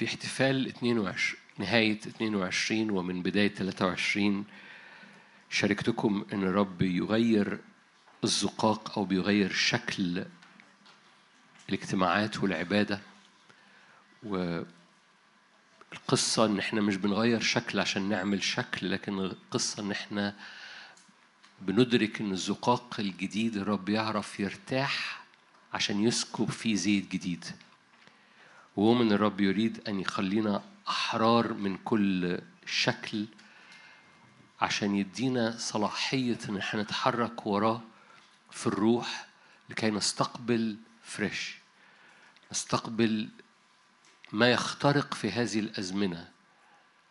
في احتفال 22 نهاية 22 ومن بداية 23 شاركتكم أن الرب يغير الزقاق أو بيغير شكل الاجتماعات والعبادة. والقصة إن إحنا مش بنغير شكل عشان نعمل شكل لكن القصة إن إحنا بندرك إن الزقاق الجديد الرب يعرف يرتاح عشان يسكب فيه زيت جديد. وهو من الرب يريد أن يخلينا أحرار من كل شكل عشان يدينا صلاحية إن إحنا نتحرك وراه في الروح لكي نستقبل فريش نستقبل ما يخترق في هذه الأزمنة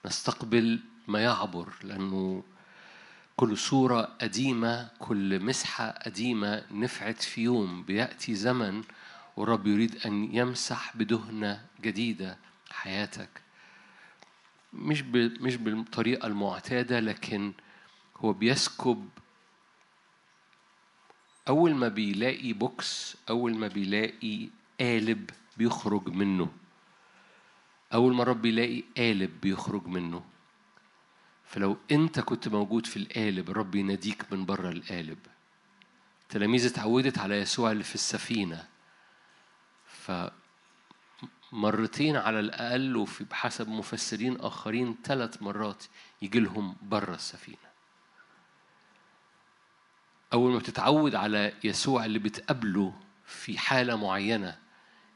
نستقبل ما يعبر لأنه كل صورة قديمة كل مسحة قديمة نفعت في يوم بيأتي زمن والرب يريد أن يمسح بدهنة جديدة حياتك. مش مش بالطريقة المعتادة لكن هو بيسكب أول ما بيلاقي box أول ما بيلاقي قالب بيخرج منه. أول ما الرب يلاقي قالب بيخرج منه. فلو أنت كنت موجود في القالب الرب يناديك من بره القالب. التلاميذ اتعودت على يسوع اللي في السفينة. ف مرتين على الأقل وفي بحسب مفسرين آخرين ثلاث مرات يجي لهم بره السفينة. أول ما بتتعود على يسوع اللي بتقابله في حالة معينة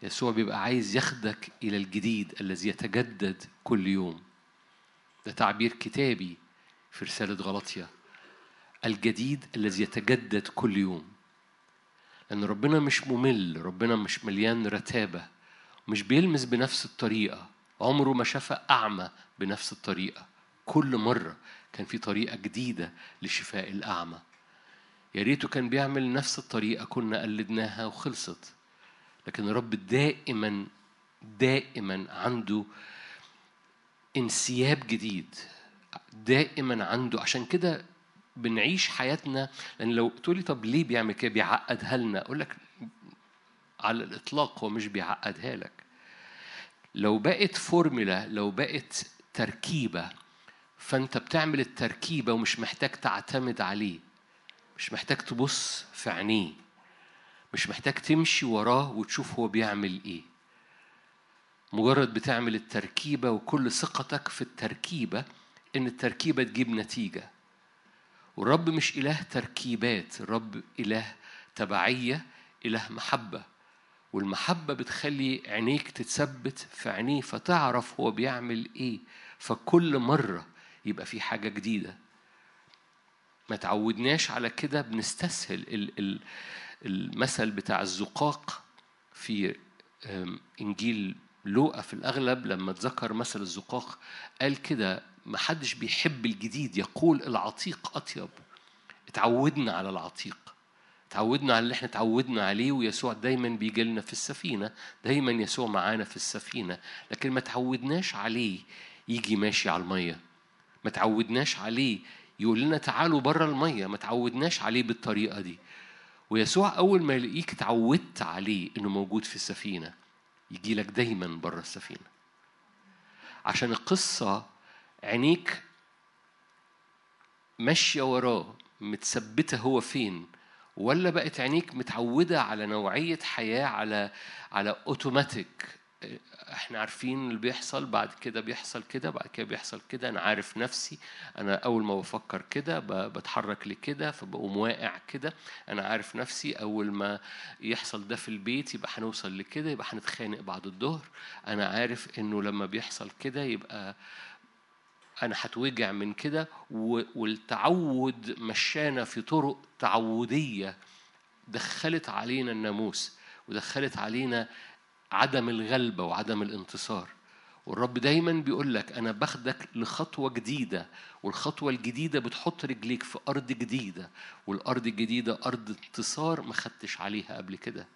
يسوع بيبقى عايز ياخدك إلى الجديد الذي يتجدد كل يوم. ده تعبير كتابي في رسالة غلطية. الجديد الذي يتجدد كل يوم. لأن ربنا مش ممل ربنا مش مليان رتابة مش بيلمس بنفس الطريقة عمره ما شاف أعمى بنفس الطريقة. كل مرة كان في طريقة جديدة لشفاء الأعمى. يا ريته كان بيعمل نفس الطريقة كنا قلدناها وخلصت. لكن الرب دائما دائما عنده انسياب جديد دائما عنده عشان كده بنعيش حياتنا. لأن لو تقولي طب ليه بيعمل كده؟ بيعقدها لنا. أقول لك على الإطلاق هو مش بيعقدها لك. لو بقت فورمولا لو بقت تركيبة فأنت بتعمل التركيبة ومش محتاج تعتمد عليه. مش محتاج تبص في عينيه. مش محتاج تمشي وراه وتشوف هو بيعمل إيه. مجرد بتعمل التركيبة وكل ثقتك في التركيبة إن التركيبة تجيب نتيجة. والرب مش إله تركيبات الرب إله تبعية إله محبة. والمحبة بتخلي عينيك تتثبت في عينيه فتعرف هو بيعمل إيه. فكل مرة يبقى في حاجة جديدة. ما تعودناش على كده بنستسهل المثل بتاع الزقاق في إنجيل لوقا في الأغلب لما اتذكر مثل الزقاق قال كده ما حدش بيحب الجديد. يقول العتيق أطيب. اتعودنا على العتيق. تعودنا على اللي إحنا تعودنا عليه ويسوع دايما بيجي لنا في السفينة. دايما يسوع معانا في السفينة. لكن ما تعودناش عليه يجي ماشي على المية. ما تعودناش عليه يقول لنا تعالوا بره المية. ما تعودناش عليه بالطريقة دي. ويسوع أول ما يلاقيك تعودت عليه إنه موجود في السفينة يجي لك دايما بره السفينة. عشان القصة عينيك ماشية وراه متثبتة هو فين ولا بقت عينيك متعودة على نوعية حياة على على اوتوماتيك إحنا عارفين اللي بيحصل بعد كده بيحصل كده بعد كده بيحصل كده أنا عارف نفسي أنا أول ما بفكر كده بتحرك لكده فبقوم واقع كده أنا عارف نفسي أول ما يحصل ده في البيت يبقى هنوصل لكده يبقى هنتخانق بعد الظهر أنا عارف إنه لما بيحصل كده يبقى أنا هتوجع من كده والتعود مشانا في طرق تعودية دخلت علينا الناموس ودخلت علينا عدم الغلبة وعدم الانتصار. والرب دايما بيقول لك أنا باخدك لخطوة جديدة والخطوة الجديدة بتحط رجليك في أرض جديدة والأرض الجديدة أرض انتصار ما خدتش عليها قبل كده.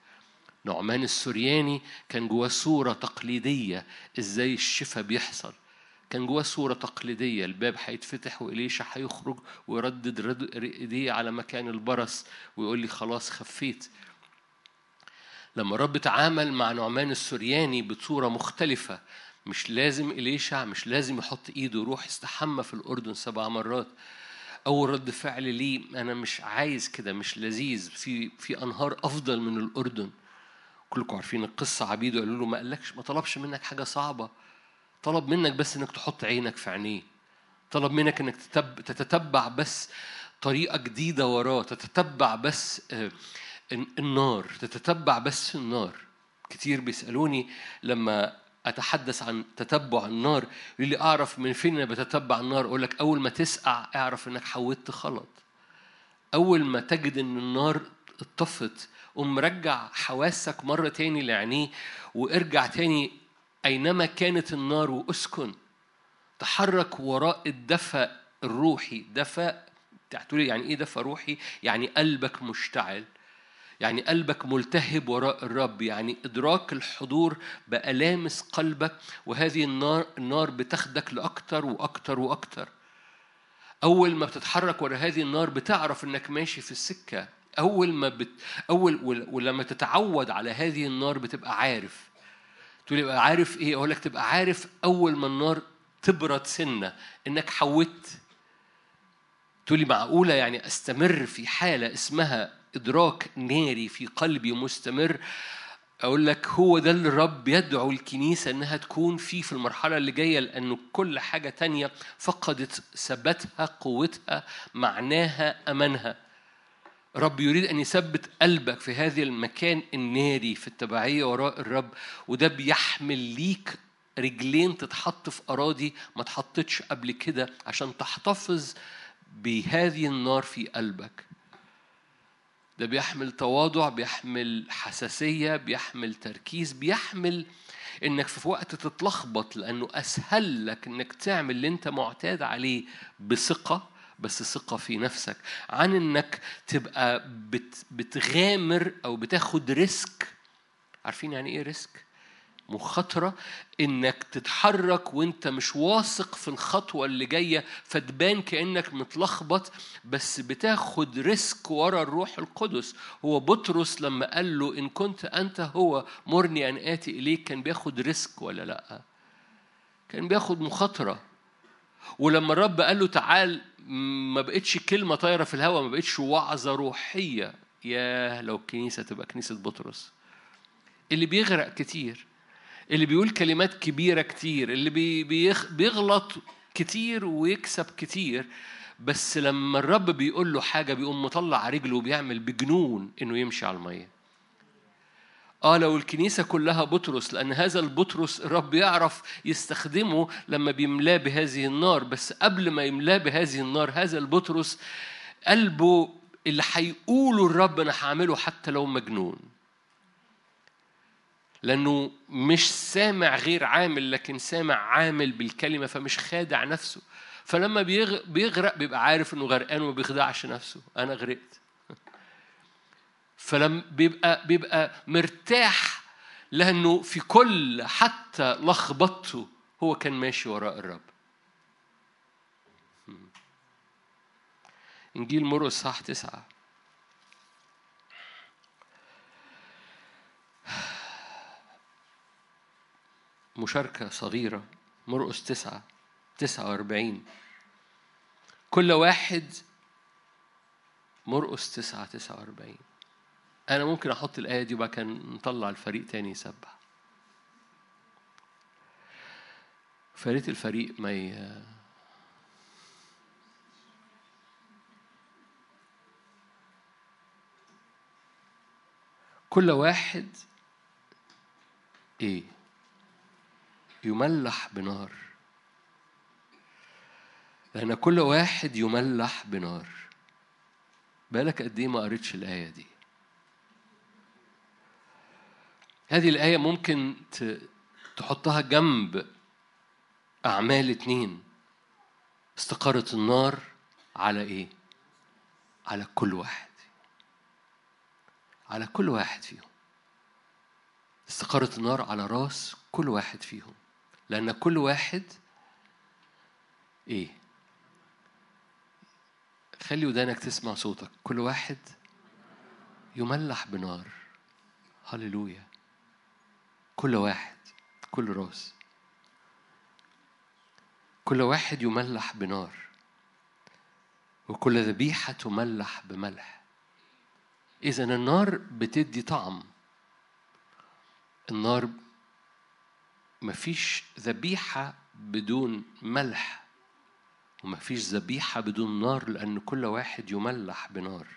نعمان السورياني كان جواه صورة تقليدية إزاي الشفاء بيحصل. كان جواه صورة تقليدية الباب هيتفتح وإليشا هيخرج ويردد إيديه على مكان البرص ويقول لي خلاص خفيت. لما رب تعامل مع نعمان السرياني بصورة مختلفة مش لازم إليشع مش لازم يحط إيده يروح يستحمى في الأردن سبع مرات. أول رد فعل ليه أنا مش عايز كده مش لذيذ في في أنهار أفضل من الأردن. كلكم عارفين القصة عبيده قالوا له ما قالكش ما طلبش منك حاجة صعبة. طلب منك بس إنك تحط عينك في عينيه. طلب منك إنك تتتبع بس طريقة جديدة وراه. تتتبع بس آه، النار. تتتبع بس النار. كتير بيسألوني لما أتحدث عن تتبع النار يقول لي أعرف من فين أنا بتتبع النار؟ أقول لك أول ما تسقع أعرف إنك حودت خلط. أول ما تجد إن النار اتطفت قوم مرجع حواسك مرة تاني لعينيه وارجع تاني أينما كانت النار وأسكن تحرك وراء الدفء الروحي. دفء تقولي يعني إيه دفء روحي؟ يعني قلبك مشتعل يعني قلبك ملتهب وراء الرب. يعني إدراك الحضور بقى لامس قلبك وهذه النار النار بتاخدك لأكتر وأكتر وأكتر. أول ما بتتحرك ورا هذه النار بتعرف إنك ماشي في السكة. أول ما بت أول ولما تتعود على هذه النار بتبقى عارف. تقول يبقى عارف إيه؟ أقول لك تبقى عارف أول ما النار تبرد سنة إنك حودت تقولي معقولة يعني أستمر في حالة اسمها إدراك ناري في قلبي مستمر؟ أقول لك هو ده اللي الرب يدعو الكنيسة إنها تكون فيه في المرحلة اللي جاية لأنه كل حاجة تانية فقدت ثباتها قوتها معناها أمانها. رب يريد أن يثبت قلبك في هذا المكان الناري في التبعية وراء الرب وده بيحمل ليك رجلين تتحط في أراضي ما تحطتش قبل كده عشان تحتفظ بهذه النار في قلبك. ده بيحمل تواضع بيحمل حساسية بيحمل تركيز بيحمل إنك في وقت تتلخبط لأنه أسهل لك إنك تعمل اللي أنت معتاد عليه بثقة بس ثقة في نفسك عن إنك تبقى بت بتغامر أو بتاخد ريسك. عارفين يعني إيه risk؟ مخاطرة إنك تتحرك وأنت مش واثق في الخطوة اللي جاية فتبان كأنك متلخبط بس بتاخد risk ورا الروح القدس. هو بطرس لما قال له إن كنت أنت هو مرني أن آتي إليك كان بياخد risk ولا لأ؟ كان بياخد مخاطرة. ولما الرب قال له تعال ما بقتش كلمة طايرة في الهواء ما بقتش وعظة روحية ياه لو الكنيسة تبقى كنيسة بطرس. اللي بيغرق كتير اللي بيقول كلمات كبيرة كتير اللي بيغلط كتير ويكسب كتير بس لما الرب بيقول له حاجة بيقوم مطلع رجله وبيعمل بجنون إنه يمشي على المية. آه لو الكنيسة كلها بطرس لأن هذا البطرس الرب يعرف يستخدمه لما بيملاه بهذه النار. بس قبل ما يملاه بهذه النار هذا البطرس قلبه اللي هيقوله الرب أنا هعمله حتى لو مجنون. لأنه مش سامع غير عامل لكن سامع عامل بالكلمة فمش خادع نفسه. فلما بيغرق بيبقى عارف إنه غرقان وما بيخدعش نفسه. أنا غرقت. فلما بيبقى بيبقى مرتاح لأنه في كل حتى لخبطته هو كان ماشي وراء الرب. إنجيل مرقس صح تسعة. مشاركة صغيرة مرقس تسعة تسعة وأربعين. كل واحد مرقس تسعة تسعة وأربعين. أنا ممكن أحط الآية دي وبعد كده نطلع الفريق تاني يسبح. فريق الفريق ما ي... كل واحد إيه؟ يملح بنار. لأن كل واحد يملح بنار. بالك قد إيه ما قريتش الآية دي؟ هذه الآية ممكن تحطها جنب أعمال اتنين. استقارة النار على إيه؟ على كل واحد. على كل واحد فيهم. استقارة النار على رأس كل واحد فيهم. لأن كل واحد إيه؟ خلي ودانك تسمع صوتك. كل واحد يملح بنار. هللويا. كل واحد كل راس. كل واحد يملح بنار وكل ذبيحة تملح بملح. إذا النار بتدي طعم. النار مفيش ذبيحة بدون ملح ومفيش ذبيحة بدون نار لأن كل واحد يملح بنار.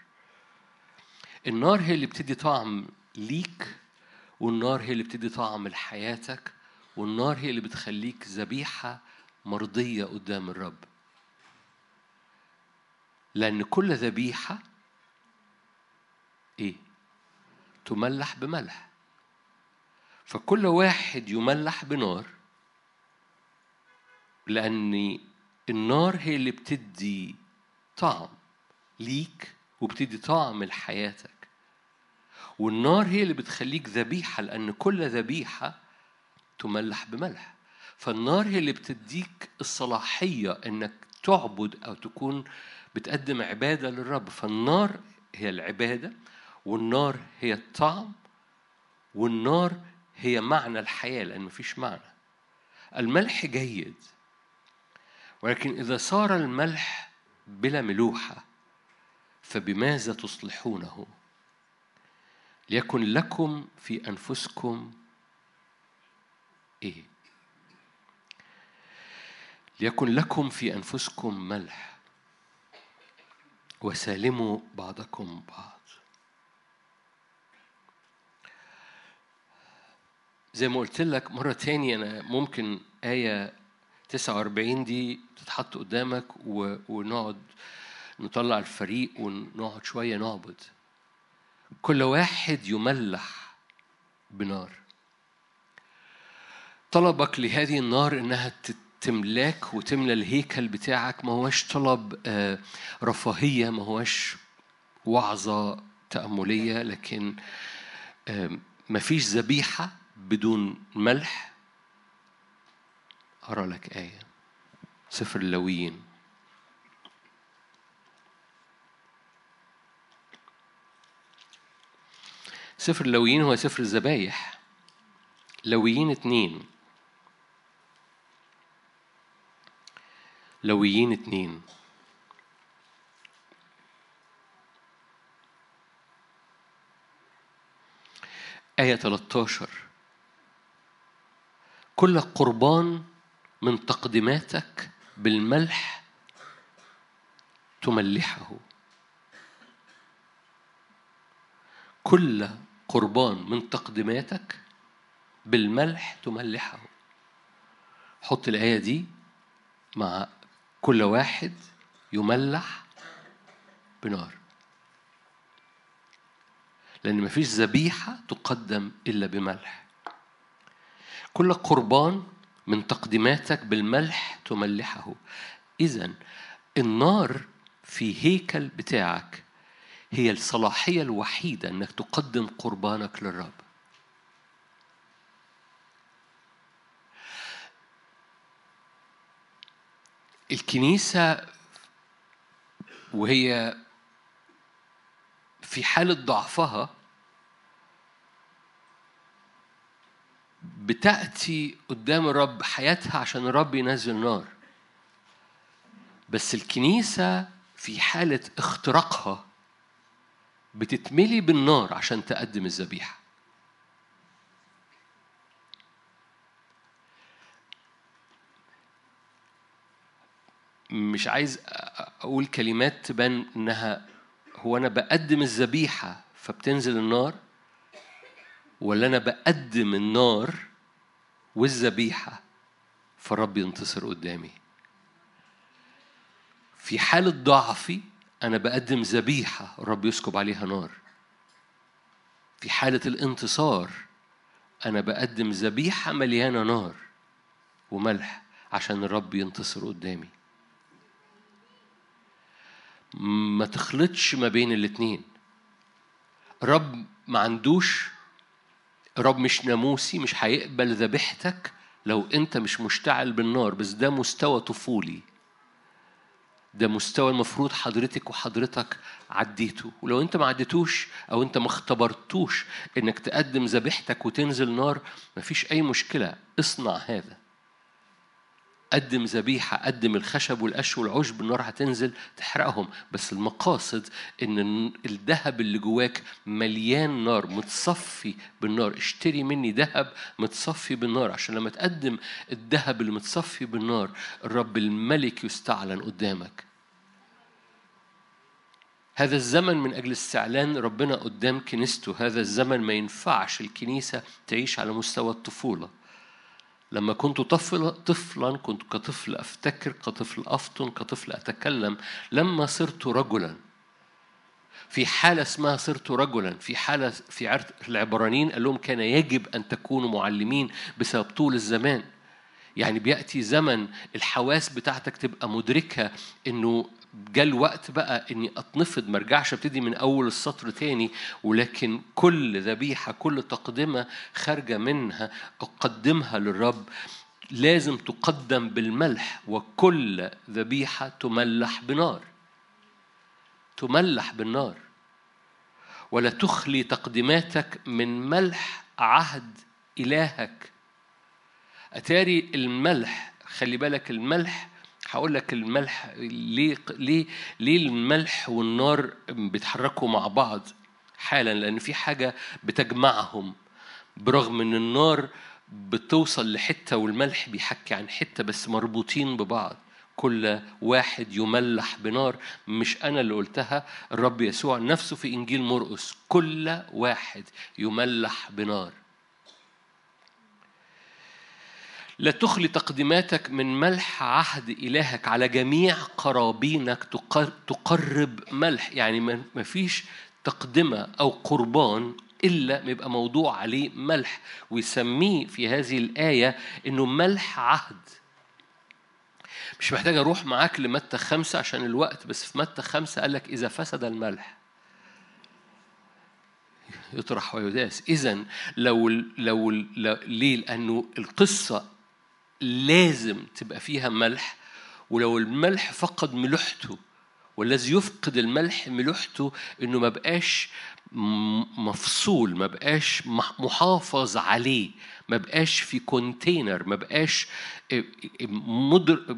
النار هي اللي بتدي طعم ليك والنار هي اللي بتدي طعم لحياتك والنار هي اللي بتخليك ذبيحة مرضية قدام الرب. لأن كل ذبيحة إيه؟ تملح بملح. فكل واحد يملح بنار لأن النار هي اللي بتدي طعم ليك وبتدي طعم لحياتك. والنار هي اللي بتخليك ذبيحة لأن كل ذبيحة تملح بملح. فالنار هي اللي بتديك الصلاحية إنك تعبد أو تكون بتقدم عبادة للرب. فالنار هي العبادة والنار هي الطعم والنار هي معنى الحياة لأن مفيش معنى. الملح جيد ولكن إذا صار الملح بلا ملوحة فبماذا تصلحونه؟ ليكن لكم في أنفسكم إيه؟ ليكن لكم في أنفسكم ملح وسالموا بعضكم بعض. زي ما قلت لك مرة تاني أنا ممكن آية 49 دي تتحط قدامك ونقعد نطلع الفريق ونقعد شوية نعبد. كل واحد يملح بنار. طلبك لهذه النار إنها تملاك وتملى الهيكل بتاعك. ما هوش طلب آه، رفاهية ما هوش وعظة تأملية لكن ما فيش ذبيحة بدون ملح. أرى لك آية. سفر اللويين. سفر اللويين هو سفر الذبايح. لويين اتنين. لويين اتنين. آية 13 كل قربان من تقدماتك بالملح تملحه. كل قربان من تقدماتك بالملح تملحه. حط الآية دي مع كل واحد يملح بنار. لأن مفيش ذبيحة تقدم إلا بملح. كل قربان من تقديماتك بالملح تملحه. إذا النار في هيكل بتاعك هي الصلاحية الوحيدة أنك تقدم قربانك للرب. الكنيسة وهي في حالة ضعفها بتأتي قدام الرب حياتها عشان الرب ينزل نار. بس الكنيسة في حالة اختراقها بتتملي بالنار عشان تقدم الذبيحة. مش عايز أقول كلمات تبان إنها هو أنا بقدم الذبيحة فبتنزل النار ولا أنا بقدم النار والذبيحة فالرب ينتصر قدامي. في حالة ضعفي أنا بقدم ذبيحة الرب يسكب عليها نار. في حالة الانتصار أنا بقدم ذبيحة مليانة نار وملح عشان الرب ينتصر قدامي. ما تخلطش ما بين الاتنين. رب ما عندوش رب مش ناموسي مش هيقبل ذبيحتك لو أنت مش مشتعل بالنار بس ده مستوى طفولي. ده مستوى المفروض حضرتك وحضرتك عديته. ولو انت ما عديتوش أو انت ما اختبرتوش انك تقدم ذبيحتك وتنزل نار مفيش أي مشكلة. اصنع هذا. قدم ذبيحة قدم الخشب والقش والعشب النار هتنزل تحرقهم. بس المقاصد إن الذهب اللي جواك مليان نار متصفي بالنار. اشتري مني ذهب متصفي بالنار. عشان لما تقدم الذهب اللي متصفي بالنار الرب الملك يستعلن قدامك. هذا الزمن من أجل استعلان ربنا قدام كنيسته. هذا الزمن ما ينفعش الكنيسة تعيش على مستوى الطفولة. لما كنت طفل طفلا كنت كطفل أفتكر كطفل أفطن كطفل أتكلم لما صرت رجلا. في حالة اسمها صرت رجلا في حالة في العبرانيين قال لهم كان يجب أن تكونوا معلمين بسبب طول الزمان. يعني بيأتي زمن الحواس بتاعتك تبقى مدركة إنه جاء الوقت بقى إني أتنفض ما أرجعش أبتدي من أول السطر تاني. ولكن كل ذبيحة كل تقدمة خارجة منها أقدمها للرب. لازم تقدم بالملح وكل ذبيحة تملح بنار. تملح بالنار. ولا تخلي تقديماتك من ملح عهد إلهك. أتاري الملح خلي بالك الملح هقول لك الملح ليه ليه ليه الملح والنار بيتحركوا مع بعض حالا؟ لأن في حاجة بتجمعهم. برغم إن النار بتوصل لحتة والملح بيحكي عن حتة بس مربوطين ببعض. كل واحد يملح بنار. مش أنا اللي قلتها الرب يسوع نفسه في إنجيل مرقس. كل واحد يملح بنار. لا تخلي تقديماتك من ملح عهد إلهك على جميع قرابينك تقرب ملح. يعني ما فيش تقدمة أو قربان إلا يبقى موضوع عليه ملح. ويسميه في هذه الآية إنه ملح عهد. مش محتاج أروح معاك لمتى خمسة عشان الوقت بس في متى خمسة قال لك إذا فسد الملح. يطرح ويداس. إذا لو لو ليه؟ لأنه القصة لازم تبقى فيها ملح ولو الملح فقد ملوحته والذي يفقد الملح ملوحته إنه ما بقاش مفصول ما بقاش محافظ عليه ما بقاش في كونتينر ما بقاش مدر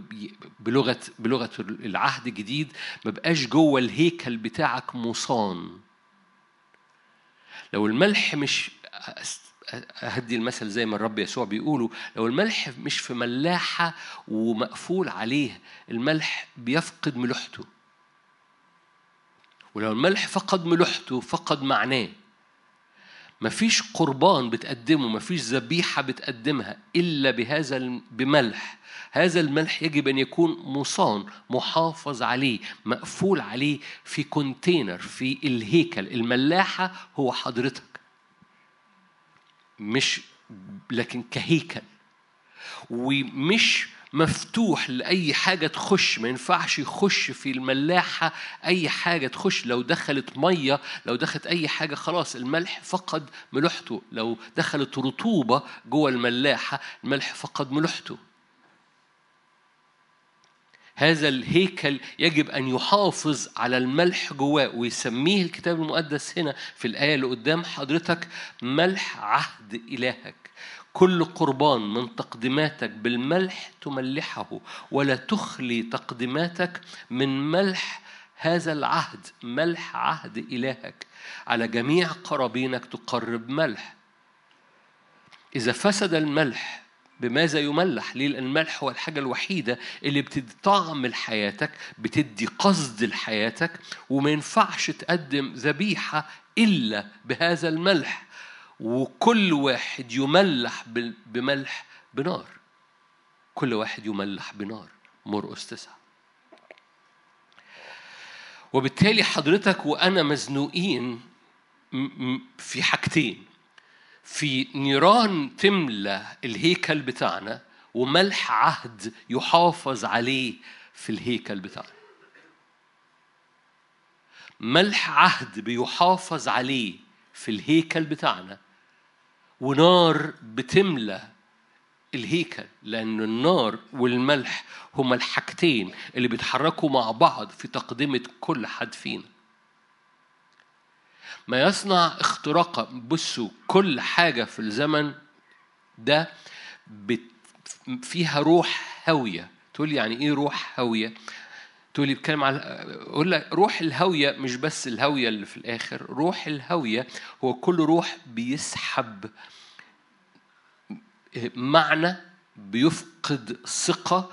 بلغه بلغة العهد الجديد ما بقاش جوه الهيكل بتاعك مصان. لو الملح مش أهدي المثل زي ما الرب يسوع بيقوله لو الملح مش في ملاحة ومقفول عليه الملح بيفقد ملوحته. ولو الملح فقد ملوحته فقد معناه. مفيش قربان بتقدمه مفيش ذبيحة بتقدمها إلا بهذا بملح. هذا الملح يجب أن يكون مصان محافظ عليه مقفول عليه في كونتينر في الهيكل. الملاحة هو حضرتك مش لكن كهيكل. ومش مفتوح لأي حاجة تخش ما ينفعش يخش في الملاحة أي حاجة تخش. لو دخلت مية لو دخلت أي حاجة خلاص الملح فقد ملوحته. لو دخلت رطوبة جوه الملاحة الملح فقد ملوحته. هذا الهيكل يجب أن يحافظ على الملح جواه ويسميه الكتاب المقدس هنا في الآية اللي قدام حضرتك ملح عهد إلهك. كل قربان من تقدماتك بالملح تملحه ولا تخلي تقدماتك من ملح هذا العهد ملح عهد إلهك. على جميع قرابينك تقرب ملح. إذا فسد الملح بماذا يملح؟ ليه؟ لأن الملح هو الحاجة الوحيدة اللي بتدي طعم لحياتك بتدي قصد لحياتك وما ينفعش تقدم ذبيحة إلا بهذا الملح. وكل واحد يملح بملح بنار. كل واحد يملح بنار مرقس تسعة وبالتالي حضرتك وأنا مزنوقين في حاجتين. في نيران تملى الهيكل بتاعنا وملح عهد يحافظ عليه في الهيكل بتاعنا. ملح عهد بيحافظ عليه في الهيكل بتاعنا ونار بتملى الهيكل لأن النار والملح هما الحاجتين اللي بيتحركوا مع بعض في تقدمة كل حد فينا. ما يصنع اختراقا بصوا كل حاجة في الزمن ده فيها روح هاوية. تقول يعني إيه روح هاوية؟ تقول لي بتكلم على أقول لك روح الهاوية مش بس الهاوية اللي في الآخر روح الهاوية هو كل روح بيسحب معنى بيفقد ثقة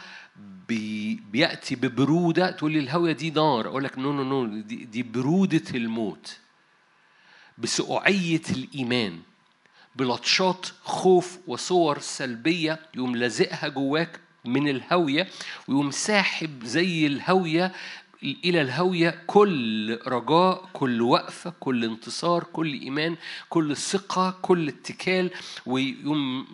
بي بيأتي ببرودة. تقول لي الهاوية دي نار. أقول لك no no no دي, دي برودة الموت. بسقوعيه الإيمان بلطشات خوف وصور سلبية يقوم لازقها جواك من الهوية ويقوم ساحب زي الهوية إلى الهوية كل رجاء كل وقفة كل انتصار كل إيمان كل ثقة كل اتكال ويقوم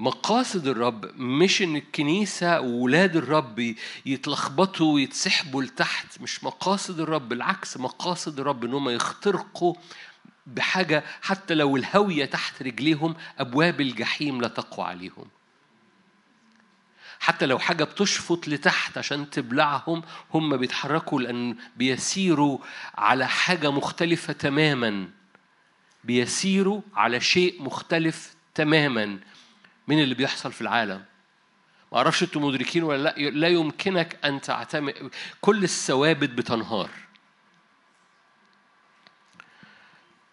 مقاصد الرب مش إن الكنيسة وولاد الرب يتلخبطوا ويتسحبوا لتحت مش مقاصد الرب بالعكس مقاصد الرب إن هم يخترقوا بحاجة حتى لو الهوية تحت رجليهم أبواب الجحيم لا تقوى عليهم. حتى لو حاجة بتشفط لتحت عشان تبلعهم هم بيتحركوا لأن بيسيروا على حاجة مختلفة تماما. بيسيروا على شيء مختلف تماما. من اللي بيحصل في العالم؟ ما أعرفش أنتم مدركين ولا لأ لا يمكنك أن تعتمد كل الثوابت بتنهار.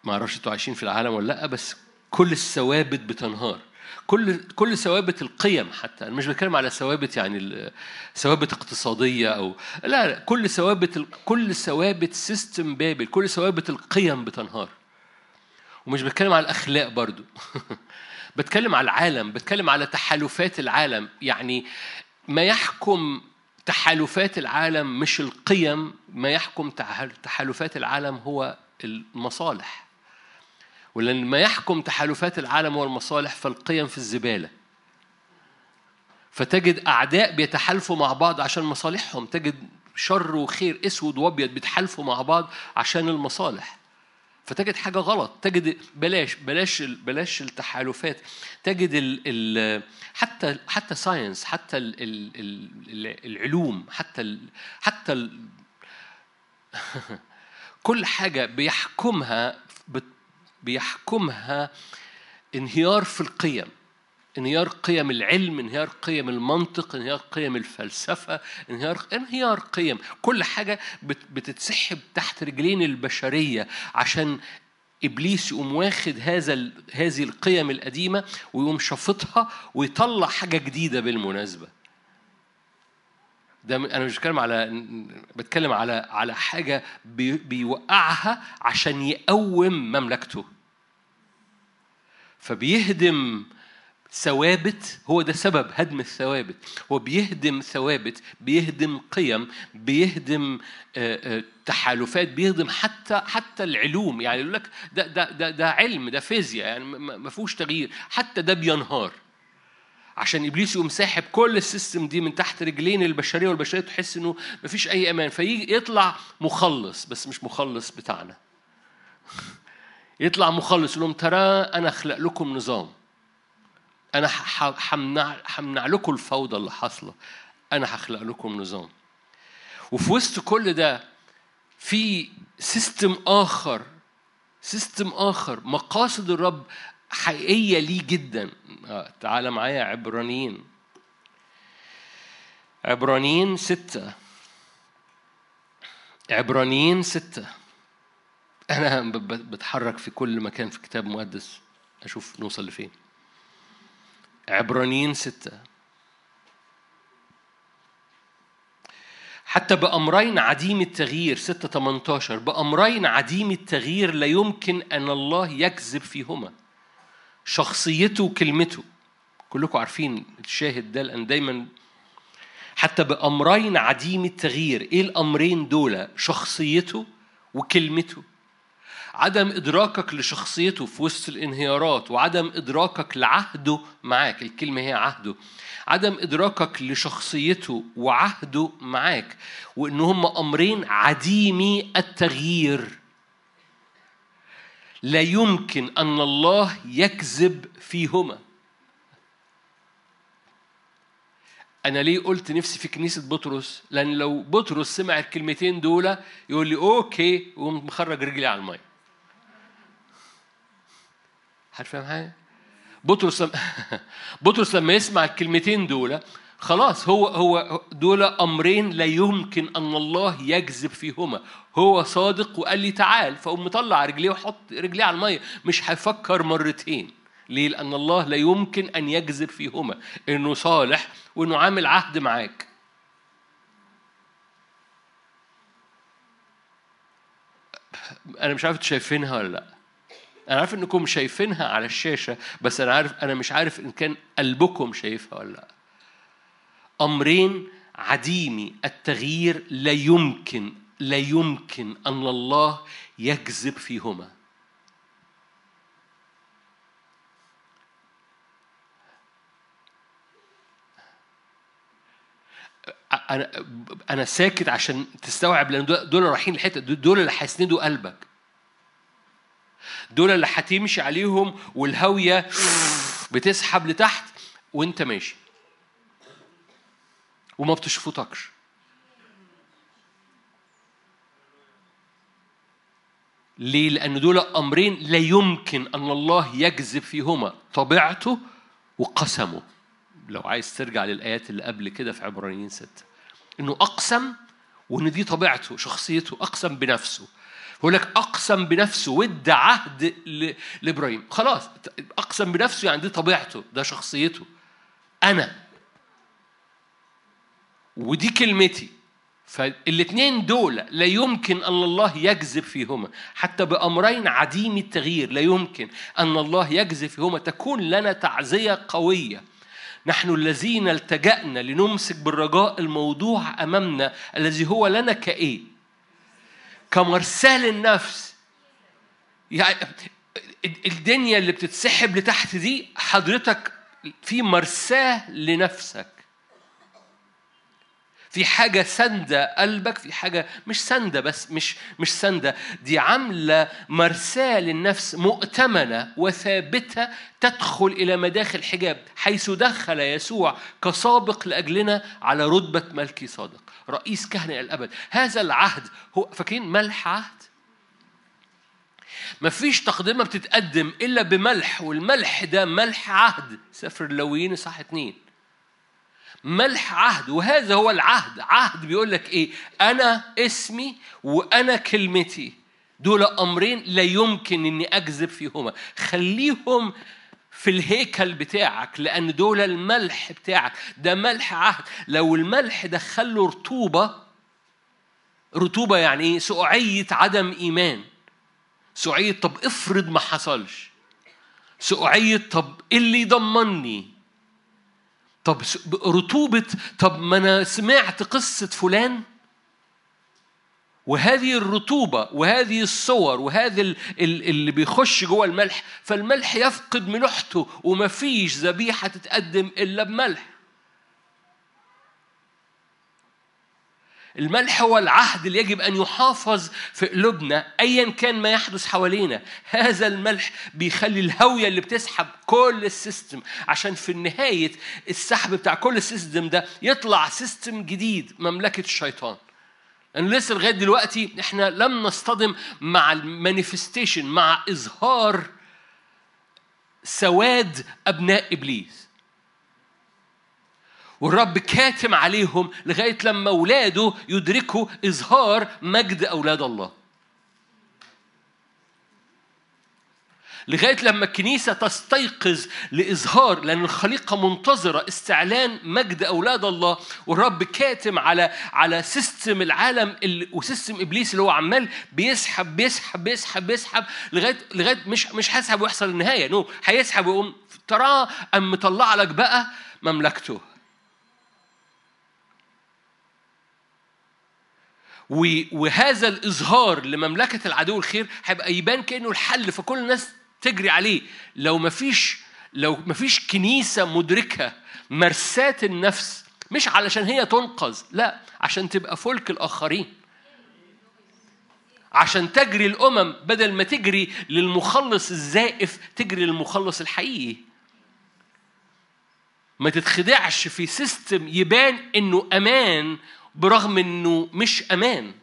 ما أعرفش أنتوا عايشين في العالم ولا لأ بس كل الثوابت بتنهار. كل كل ثوابت القيم حتى أنا مش بتكلم على ثوابت يعني ثوابت اقتصادية أو لا, لا كل ثوابت كل ثوابت سيستم بابل كل ثوابت القيم بتنهار. ومش بتكلم على الأخلاق برضو. بتكلم على العالم بتكلم على تحالفات العالم. يعني ما يحكم تحالفات العالم مش القيم ما يحكم تحالفات العالم هو المصالح. ولأن ما يحكم تحالفات العالم هو المصالح فالقيم في الزبالة. فتجد أعداء بيتحالفوا مع بعض عشان مصالحهم تجد شر وخير أسود وأبيض بيتحالفوا مع بعض عشان المصالح. فتجد حاجة غلط. تجد بلاش بلاش بلاش التحالفات. تجد ال ال حتى حتى ساينس حتى ال ال العلوم حتى ال حتى ال كل حاجة بيحكمها بيحكمها انهيار في القيم. انهيار قيم العلم انهيار قيم المنطق انهيار قيم الفلسفة انهيار انهيار قيم. كل حاجة بتتسحب تحت رجلين البشرية عشان إبليس يقوم واخد هذا هذه القيم القديمة ويقوم شافطها ويطلع حاجة جديدة بالمناسبة. ده أنا مش بتكلم على بتكلم على على حاجة بيوقعها عشان يقوم مملكته. فبيهدم ثوابت هو ده سبب هدم الثوابت. هو بيهدم ثوابت بيهدم قيم بيهدم تحالفات بيهدم حتى حتى العلوم. يعني يقول لك ده ده ده ده علم ده فيزياء يعني ما فيهوش تغيير. حتى ده بينهار. عشان إبليس يقوم ساحب كل ال system دي من تحت رجلين البشرية والبشرية تحس إنه مفيش أي أمان. فيجي يطلع مخلص بس مش مخلص بتاعنا. يطلع مخلص يقول لهم ترى أنا أخلق لكم نظام. أنا همنع همنع لكم الفوضى اللي حاصلة. أنا هخلق لكم نظام. وفي وسط كل ده في system آخر system آخر مقاصد الرب حقيقية ليه جدا. آه، تعال معايا عبرانيين. عبرانيين ستة. عبرانيين ستة. أنا بتحرك في كل مكان في كتاب مقدس أشوف نوصل لفين. عبرانيين ستة. حتى بأمرين عديم التغيير 6 18 بأمرين عديم التغيير لا يمكن أن الله يكذب فيهما. شخصيته وكلمته كلكم عارفين الشاهد ده لأن دايما حتى بأمرين عديم التغيير إيه الأمرين دول؟ شخصيته وكلمته. عدم إدراكك لشخصيته في وسط الانهيارات وعدم إدراكك لعهده معاك الكلمة هي عهده عدم إدراكك لشخصيته وعهده معاك وإن هم أمرين عديمي التغيير لا يمكن أن الله يكذب فيهما أنا ليه قلت نفسي في كنيسة بطرس؟ لأن لو بطرس سمع الكلمتين دول يقول لي أوكي ومخرج رجلي على المية. حد فاهم حاجة؟ بطرس بطرس لما يسمع الكلمتين دول خلاص هو هو دول أمرين لا يمكن أن الله يكذب فيهما. هو صادق وقال لي تعال فقوم مطلع رجليه وحط رجليه على المية. مش هيفكر مرتين ليه؟ لأن الله لا يمكن أن يكذب فيهما. إنه صالح وإنه عامل عهد معاك. أنا مش عارف شايفينها ولا لأ. أنا عارف إنكم شايفينها على الشاشة بس أنا عارف أنا مش عارف إن كان قلبكم شايفها ولا لأ. أمرين عديمي التغيير لا يمكن لا يمكن أن الله يكذب فيهما. أنا أنا ساكت عشان تستوعب لأن دول رايحين الحته دول اللي هيسندوا قلبك. دول اللي هتمشي عليهم والهاوية بتسحب لتحت وانت ماشي. وما بتشفطكش. ليه؟ لأن دول أمرين لا يمكن أن الله يكذب فيهما طبيعته وقسمه. لو عايز ترجع للآيات اللي قبل كده في عبرانيين ستة. إنه أقسم وإن دي طبيعته شخصيته أقسم بنفسه. يقول لك أقسم بنفسه وادى عهد لإبراهيم. خلاص أقسم بنفسه يعني دي طبيعته ده شخصيته. أنا. ودي كلمتي. فالاثنين دول لا يمكن أن الله يكذب فيهما. حتى بأمرين عديم التغيير لا يمكن أن الله يكذب فيهما. تكون لنا تعزية قوية. نحن الذين التجأنا لنمسك بالرجاء الموضوع أمامنا الذي هو لنا كإيه؟ كمرسال النفس. يعني الدنيا اللي بتتسحب لتحت دي حضرتك في مرساه لنفسك. في حاجة سندة قلبك في حاجة مش سندة بس مش مش سندة دي عاملة مرساة للنفس مؤتمنة وثابتة تدخل إلى مداخل حجاب حيث دخل يسوع كسابق لأجلنا على رتبة ملكي صادق رئيس كهنة الأبد. هذا العهد هو فاكرين ملح عهد؟ مفيش تقدمة بتتقدم إلا بملح والملح ده ملح عهد. سفر اللويين صح اتنين. ملح عهد وهذا هو العهد. عهد بيقول لك إيه؟ أنا اسمي وأنا كلمتي. دول أمرين لا يمكن إني أكذب فيهما. خليهم في الهيكل بتاعك لأن دول الملح بتاعك. ده ملح عهد. لو الملح دخل له رطوبة رطوبة يعني إيه؟ سقعيه عدم إيمان. سقعيه طب افرض ما حصلش. سقعيه طب إيه اللي يضمني طب رطوبة طب ما أنا سمعت قصة فلان؟ وهذه الرطوبة وهذه الصور وهذا اللي بيخش جوه الملح فالملح يفقد ملوحته ومفيش ذبيحة تتقدم إلا بملح. الملح هو العهد اللي يجب أن يحافظ في قلوبنا أيا كان ما يحدث حوالينا. هذا الملح بيخلي الهاوية اللي بتسحب كل ال system عشان في النهاية السحب بتاع كل ال system ده يطلع system جديد مملكة الشيطان. لأن لسه لغاية دلوقتي إحنا لم نصطدم مع ال manifestation مع إظهار سواد أبناء إبليس. والرب كاتم عليهم لغاية لما أولاده يدركوا إظهار مجد أولاد الله. لغاية لما الكنيسة تستيقظ لإظهار لأن الخليقة منتظرة استعلان مجد أولاد الله والرب كاتم على على system العالم اللي و system إبليس اللي هو عمال بيسحب بيسحب بيسحب بيسحب لغاية لغاية مش مش هيسحب ويحصل النهاية. no هيسحب ويقوم تراه أم مطلع لك بقى مملكته. وهذا الإظهار لمملكة العدو الخير هيبقى يبان كأنه الحل فكل الناس تجري عليه. لو مفيش لو مفيش كنيسة مدركة مرساة النفس مش علشان هي تنقذ لا عشان تبقى فلك الآخرين. عشان تجري الأمم بدل ما تجري للمخلص الزائف تجري للمخلص الحقيقي. ما تتخدعش في system يبان إنه أمان برغم إنه مش أمان.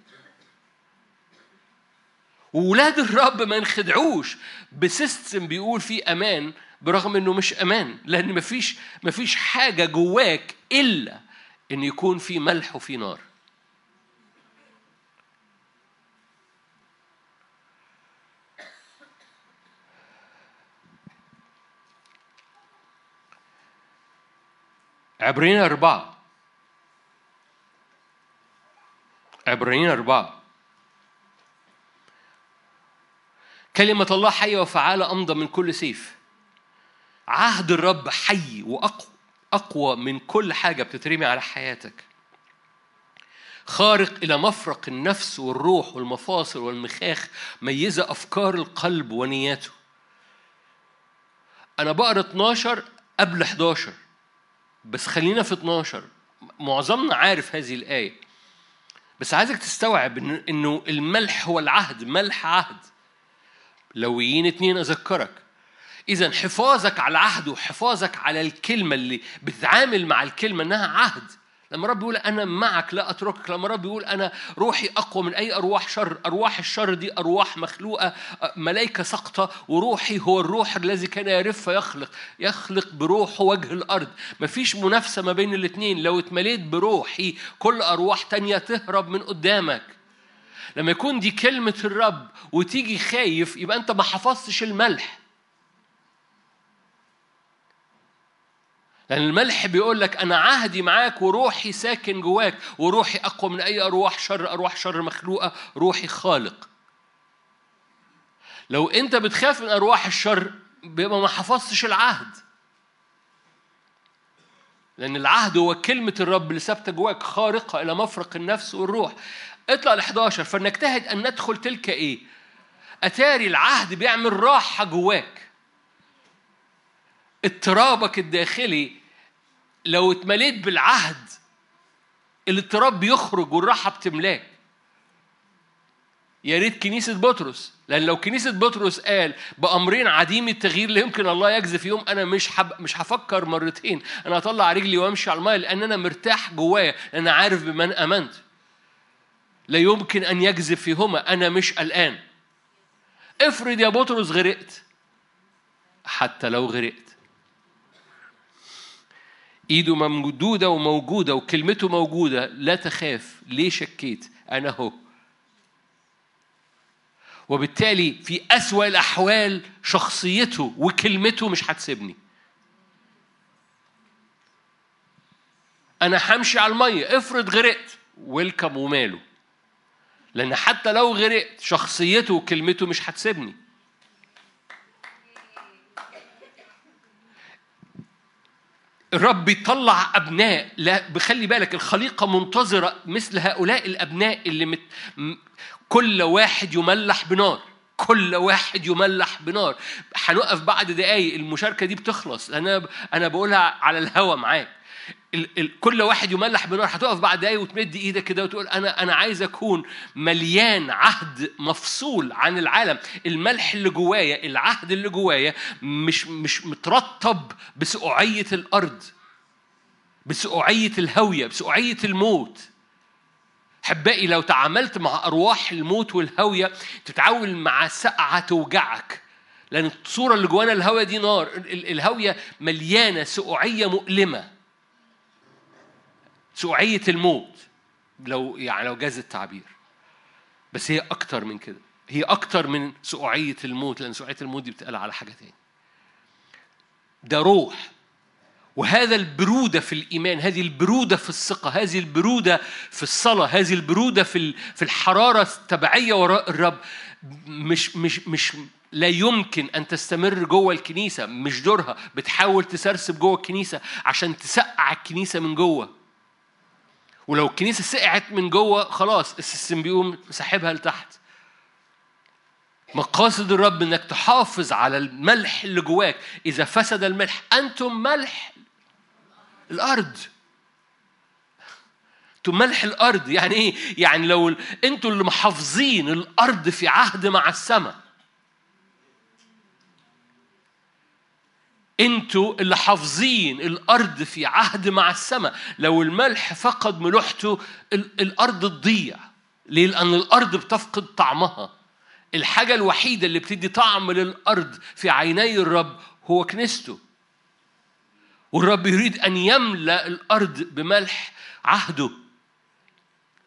وولاد الرب ما ينخدعوش ب system بيقول فيه أمان برغم إنه مش أمان. لأن مفيش مفيش حاجة جواك إلا إن يكون في ملح وفي نار. عبرين أربعة. عبرين أربعة. كلمة الله حية وفعالة أمضى من كل سيف. عهد الرب حي وأقوى أقوى من كل حاجة بتترمي على حياتك. خارق إلى مفرق النفس والروح والمفاصل والمخاخ ميزة أفكار القلب ونياته. أنا بقرأ 12 قبل 11 بس خلينا في 12 معظمنا عارف هذه الآية. بس عايزك تستوعب إنه الملح هو العهد ملح عهد. لويين اتنين أذكرك. إذا حفاظك على العهد وحفاظك على الكلمة اللي بتتعامل مع الكلمة إنها عهد. لما رب يقول أنا معك لا أتركك لما رب يقول أنا روحي أقوى من أي أرواح شر أرواح الشر دي أرواح مخلوقة ملائكة سقطة وروحي هو الروح الذي كان يرف فيخلق يخلق بروحه وجه الأرض. مفيش منافسة ما بين الاثنين لو اتمليت بروحي كل أرواح تانية تهرب من قدامك. لما يكون دي كلمة الرب وتيجي خايف يبقى أنت ما حفظتش الملح. لأن الملح بيقول لك أنا عهدي معاك وروحي ساكن جواك وروحي أقوى من أي أرواح شر أرواح شر مخلوقة روحي خالق. لو أنت بتخاف من أرواح الشر بيبقى ما حفظتش العهد. لأن العهد هو كلمة الرب اللي ثابتة جواك خارقة إلى مفرق النفس والروح. اطلع ل 11 فنجتهد أن ندخل تلك إيه؟ أتاري العهد بيعمل راحة جواك. اضطرابك الداخلي لو اتمليت بالعهد الاضطراب بيخرج والراحة بتملاك. يا ريت كنيسة بطرس لأن لو كنيسة بطرس قال بأمرين عديم التغيير لا يمكن الله يجزي فيهم أنا مش حب مش هفكر مرتين. أنا هطلع رجلي وأمشي على الماء لأن أنا مرتاح جوايا أنا عارف بمن آمنت. لا يمكن أن يجذب فيهما أنا مش قلقان. افرض يا بطرس غرقت. حتى لو غرقت. ايده ممدودة وموجودة وكلمته موجودة. لا تخاف ليه شكيت؟ أنا هو وبالتالي في أسوأ الأحوال شخصيته وكلمته مش هتسيبني. أنا همشي على المية. افرض غرقت. ويلكم وماله. لأن حتى لو غرقت شخصيته وكلمته مش هتسيبني. الرب بيطلع أبناء. لا بخلي بالك الخليقة منتظرة مثل هؤلاء الأبناء اللي مت... كل واحد يملح بنار. كل واحد يملح بنار. هنقف بعد دقايق المشاركة دي بتخلص. أنا أنا بقولها على الهوا معاك. ال ال كل واحد يملح بنار هتقف بعد دقايق وتمد إيدك كده وتقول أنا أنا عايز أكون مليان عهد مفصول عن العالم. الملح اللي جوايا العهد اللي جوايا مش مش مترطب بسقوعية الأرض بسقوعية الهوية بسقوعية الموت. أحبائي لو تعاملت مع أرواح الموت والهوية تتعامل مع سقعة توجعك لأن الصورة اللي جوانا الهوية دي نار. الهوية مليانة سقوعية مؤلمة. سقوعية الموت لو يعني لو جاز التعبير. بس هي أكتر من كده. هي أكتر من سقوعية الموت لأن سقوعية الموت دي بتقال على حاجة تاني. ده روح. وهذا البرودة في الإيمان هذه البرودة في الثقة هذه البرودة في الصلاة هذه البرودة في في الحرارة التبعية وراء الرب. مش مش مش لا يمكن أن تستمر جوه الكنيسة مش دورها. بتحاول تسرسب جوه الكنيسة عشان تسقع الكنيسة من جوه. ولو الكنيسة سقعت من جوه خلاص السيستم بيقوم ساحبها لتحت. مقاصد الرب إنك تحافظ على الملح اللي جواك. إذا فسد الملح أنتم ملح الأرض. أنتم ملح الأرض. يعني إيه؟ يعني لو أنتم اللي محافظين الأرض في عهد مع السماء. أنتوا اللي حافظين الأرض في عهد مع السماء. لو الملح فقد ملوحته الأرض تضيع. ليه؟ لأن الأرض بتفقد طعمها. الحاجة الوحيدة اللي بتدي طعم للأرض في عيني الرب هو كنيسته. والرب يريد أن يملأ الأرض بملح عهده.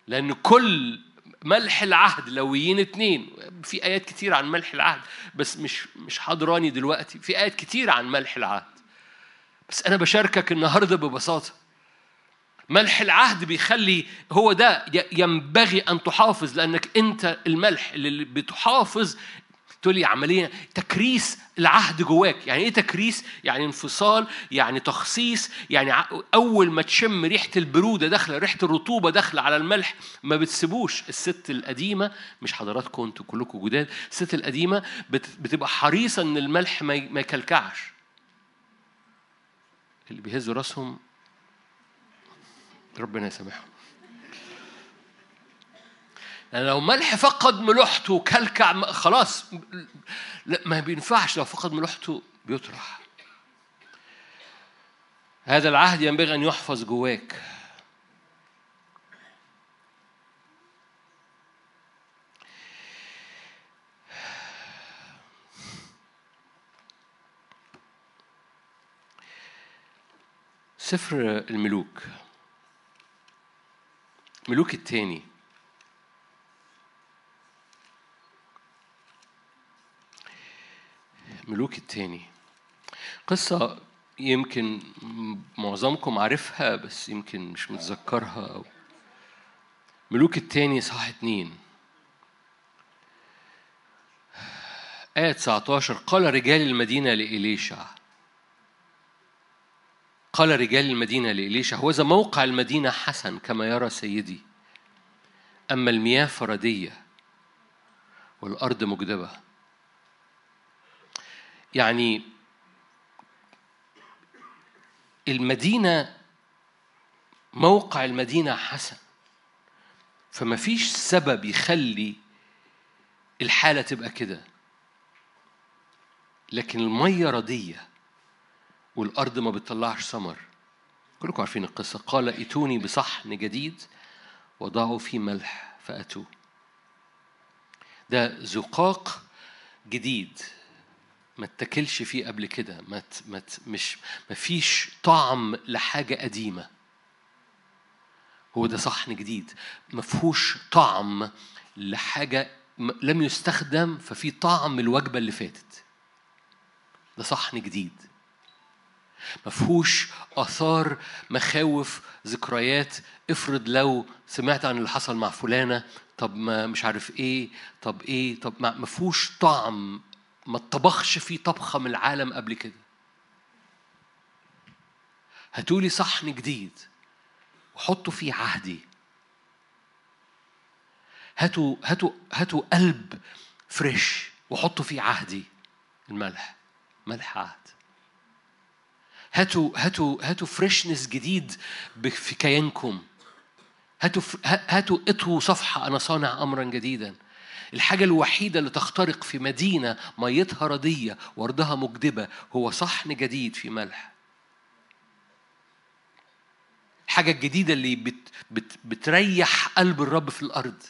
لأن كل ملح العهد لويين اتنين. في آيات كتير عن ملح العهد بس مش مش حاضراني دلوقتي. في آيات كتير عن ملح العهد. بس أنا بشاركك النهاردة ببساطة. ملح العهد بيخلي هو ده ينبغي أن تحافظ لأنك أنت الملح اللي بتحافظ تقول لي عملية تكريس العهد جواك. يعني إيه تكريس؟ يعني انفصال يعني تخصيص يعني أول ما تشم ريحة البرودة داخلة ريحة الرطوبة داخلة على الملح ما بتسيبوش. الست القديمة مش حضراتكم أنتوا كلكم جداد الست القديمة بتبقى حريصة إن الملح ما يكلكعش. اللي بيهزوا راسهم ربنا يسامحهم. يعني لو ملح فقد ملوحته وكلكع خلاص لا ما بينفعش. لو فقد ملوحته بيطرح. هذا العهد ينبغي أن يحفظ جواك. سفر الملوك. ملوك الثاني ملوك الثاني قصة يمكن معظمكم عارفها بس يمكن مش متذكرها. أو ملوك الثاني صح اتنين. آية 19 قال رجال المدينة لإليشع. قال رجال المدينة لإليشع. هوذا موقع المدينة حسن كما يرى سيدي. أما المياه فردية والأرض مجدبة. يعني المدينة موقع المدينة حسن. فما فيش سبب يخلي الحالة تبقى كده. لكن المية ردية والأرض ما بتطلعش ثمر كلكم عارفين القصة. قال ائتوني بصحن جديد وضعوا فيه ملح فأتوه. ده زقاق جديد. ما اتكلش فيه قبل كده ما ما مش ما فيش طعم لحاجة قديمة. هو ده صحن جديد. ما فيهوش طعم لحاجة لم يستخدم ففي طعم الوجبة اللي فاتت. ده صحن جديد. ما فيهوش آثار مخاوف ذكريات. افرض لو سمعت عن اللي حصل مع فلانة طب ما مش عارف إيه طب إيه طب ما فيهوش طعم ما اتطبخش فيه طبخة من العالم قبل كده. هاتولي صحن جديد وحطوا فيه عهدي. هاتوا هاتوا هاتوا قلب fresh وحطوا فيه عهدي. الملح ملح عهد. هاتوا هاتوا هاتوا freshness جديد في كيانكم. هاتوا هاتوا اطووا صفحة أنا صانع أمرا جديدا. الحاجة الوحيدة اللي تخترق في مدينة مياهها ردية وأرضها مجدبة هو صحن جديد في ملح. الحاجة الجديدة اللي بت بت بتريح قلب الرب في الأرض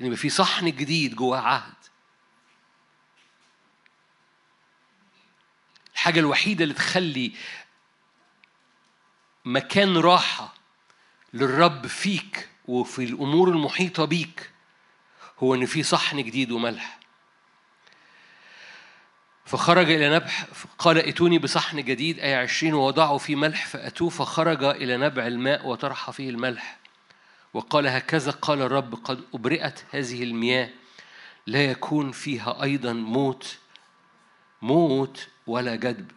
إن يبقى في صحن جديد جواه عهد. الحاجة الوحيدة اللي تخلي مكان راحة للرب فيك وفي الأمور المحيطة بيك هو إن في صحن جديد وملح. فخرج إلى نبح قال ائتوني بصحن جديد آية عشرين ووضعوا فيه ملح فأتوه. فخرج إلى نبع الماء وطرح فيه الملح. وقال هكذا قال الرب قد أبرئت هذه المياه لا يكون فيها أيضا موت موت ولا جدب.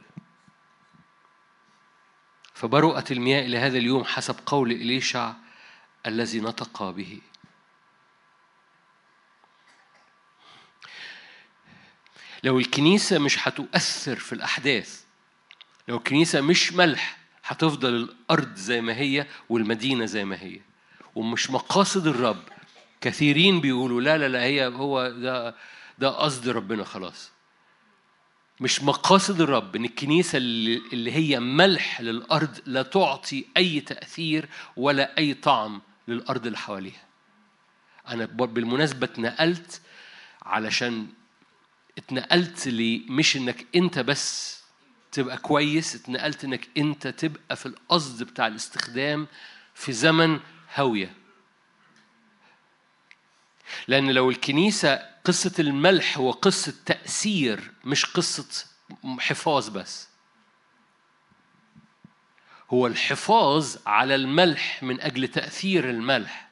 فبرؤت المياه إلى هذا اليوم حسب قول إليشع الذي نطق به. لو الكنيسة مش هتؤثر في الأحداث لو الكنيسة مش ملح هتفضل الأرض زي ما هي والمدينة زي ما هي. ومش مقاصد الرب. كثيرين بيقولوا لا لا لا هي هو ده ده قصد ربنا خلاص. مش مقاصد الرب إن الكنيسة اللي هي ملح للأرض لا تعطي أي تأثير ولا أي طعم للأرض اللي حواليها. أنا بالمناسبة اتنقلت علشان اتنقلت لي مش إنك أنت بس تبقى كويس اتنقلت إنك أنت تبقى في القصد بتاع الاستخدام في زمن هاوية. لأن لو الكنيسة قصة الملح هو قصه تأثير مش قصة حفاظ بس. هو الحفاظ على الملح من أجل تأثير الملح.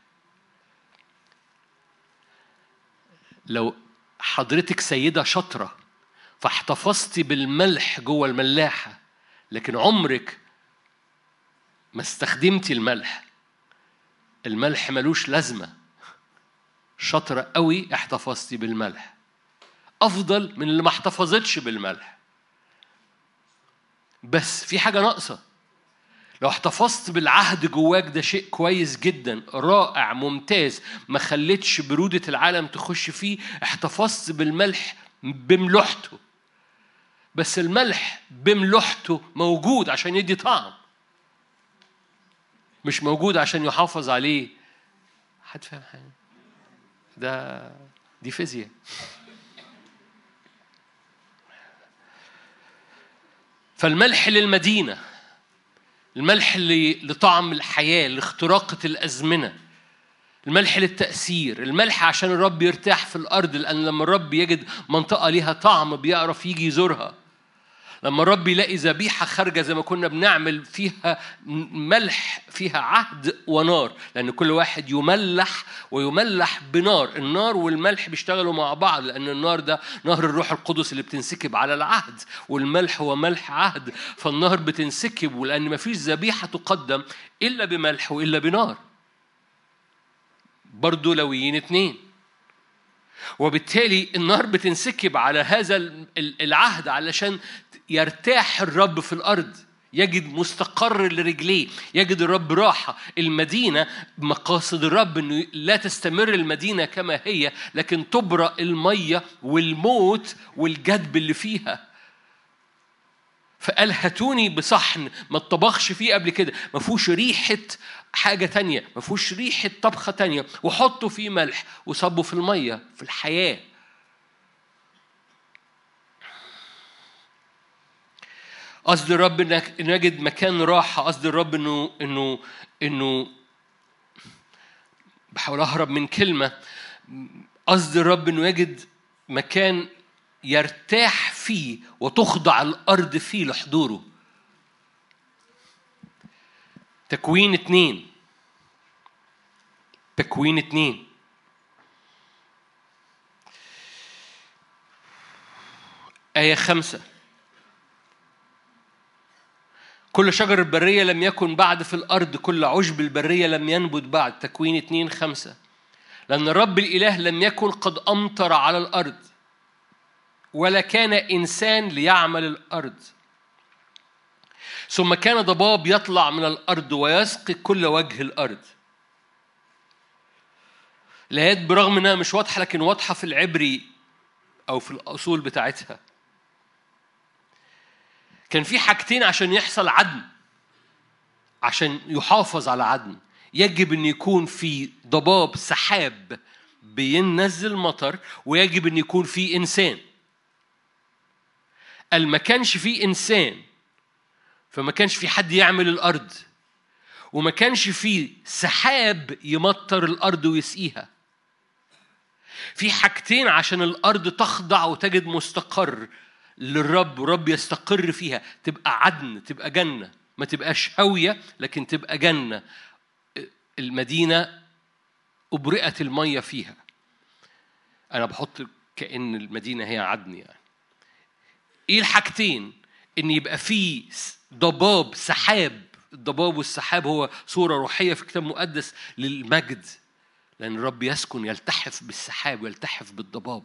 لو حضرتك سيدة شاطرة فاحتفظتي بالملح جوه الملاحة لكن عمرك ما استخدمتي الملح. الملح ملوش لازمة. شاطرة قوي احتفظتي بالملح. أفضل من اللي ما احتفظتش بالملح. بس في حاجة ناقصة. لو احتفظت بالعهد جواك ده شيء كويس جدا رائع ممتاز ما خليتش برودة العالم تخش فيه احتفظت بالملح بملوحته. بس الملح بملوحته موجود عشان يدي طعم. مش موجود عشان يحافظ عليه. حد فاهم حاجة؟ ده دي فيزياء. فالملح للمدينة. الملح لطعم الحياة لاختراقة الأزمنة. الملح للتأثير. الملح عشان الرب يرتاح في الأرض لأن لما الرب يجد منطقة ليها طعم بيعرف يجي يزورها. لما الرب يلاقي ذبيحة خارجة زي ما كنا بنعمل فيها ملح فيها عهد ونار لأن كل واحد يملح ويملح بنار. النار والملح بيشتغلوا مع بعض لأن النار ده نهر الروح القدس اللي بتنسكب على العهد والملح هو ملح عهد. فالنهر بتنسكب ولأن ما فيش ذبيحة تقدم إلا بملح وإلا بنار. برضو لويين اتنين. وبالتالي النار بتنسكب على هذا العهد علشان يرتاح الرب في الأرض. يجد مستقر لرجليه يجد الرب راحة. المدينة مقاصد الرب أنه لا تستمر المدينة كما هي لكن تبرأ المية والموت والجدب اللي فيها. فقال هاتوني بصحن ما اتطبخش فيه قبل كده. ما فيهوش ريحة حاجة تانية ما فيهوش ريحة طبخة تانية. وحطوا فيه ملح وصبوا في المية في الحياة. قصد الرب إنك نجد مكان راحة قصد الرب إنه إنه إنه بحاول أهرب من كلمة. قصد الرب إنه يجد مكان يرتاح فيه وتخضع الأرض فيه لحضوره. تكوين اتنين. تكوين اتنين. آية خمسة. كل شجر البرية لم يكن بعد في الأرض كل عشب البرية لم ينبت بعد. تكوين اتنين خمسة. لأن رب الإله لم يكن قد أمطر على الأرض. ولا كان إنسان ليعمل الأرض. ثم كان ضباب يطلع من الأرض ويسقي كل وجه الأرض. الآيات برغم إنها مش واضحة لكن واضحة في العبري أو في الأصول بتاعتها. كان في حاجتين عشان يحصل عدن عشان يحافظ على عدن يجب إن يكون في ضباب سحاب بينزل مطر ويجب إن يكون في إنسان. قال ما كانش في إنسان فما كانش في حد يعمل الأرض وما كانش في سحاب يمطر الأرض ويسقيها. في حاجتين عشان الأرض تخضع وتجد مستقر للرب ورب يستقر فيها. تبقى عدن تبقى جنة. ما تبقاش هاوية لكن تبقى جنة. المدينة أبرئت المية فيها. أنا بحط كأن المدينة هي عدن يعني. إيه الحاجتين؟ إن يبقى في ضباب سحاب. الضباب والسحاب هو صورة روحية في الكتاب المقدس للمجد. لأن الرب يسكن يلتحف بالسحاب ويلتحف بالضباب.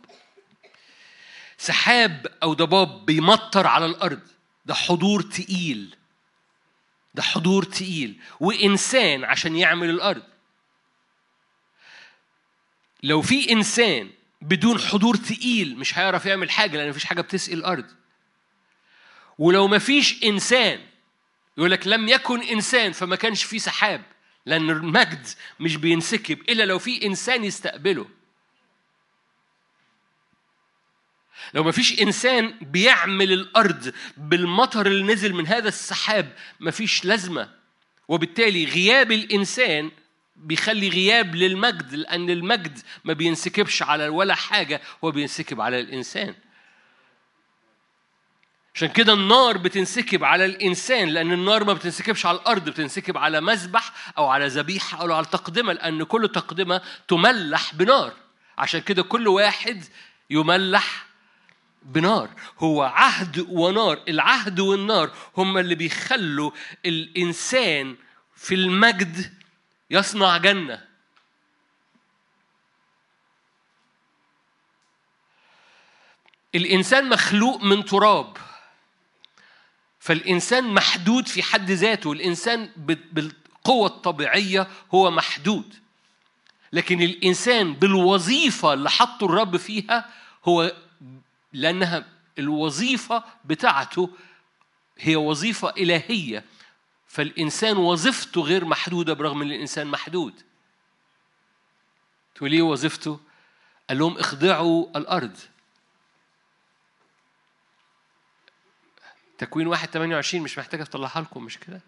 سحاب أو ضباب بيمطر على الأرض. ده حضور تقيل. ده حضور تقيل. وإنسان عشان يعمل الأرض. لو في إنسان بدون حضور تقيل مش هيعرف يعمل حاجة لأن مفيش حاجة بتسقي الأرض. ولو مفيش إنسان يقول لك لم يكن إنسان فما كانش في سحاب لأن المجد مش بينسكب إلا لو في إنسان يستقبله. لو ما فيش إنسان بيعمل الأرض بالمطر اللي نزل من هذا السحاب ما فيش لازمة. وبالتالي غياب الإنسان بيخلي غياب للمجد لأن المجد ما بينسكبش على ولا حاجة هو بينسكب على الإنسان. عشان كده النار بتنسكب على الإنسان لأن النار ما بتنسكبش على الأرض بتنسكب على مذبح أو على ذبيحة أو على تقدمة لأن كل تقدمة تملح بنار. عشان كده كل واحد يملح بنار. هو عهد ونار العهد والنار هم اللي بيخلوا الإنسان في المجد يصنع جنة. الإنسان مخلوق من تراب. فالإنسان محدود في حد ذاته الإنسان بالقوة الطبيعية هو محدود. لكن الإنسان بالوظيفة اللي حطه الرب فيها هو لأنها الوظيفة بتاعته هي وظيفة إلهية. فالإنسان وظيفته غير محدودة برغم أن الإنسان محدود. تقول ليه وظيفته؟ قال لهم اخضعوا الأرض. تكوين واحد 28 مش محتاج أطلعها لكم مش كده؟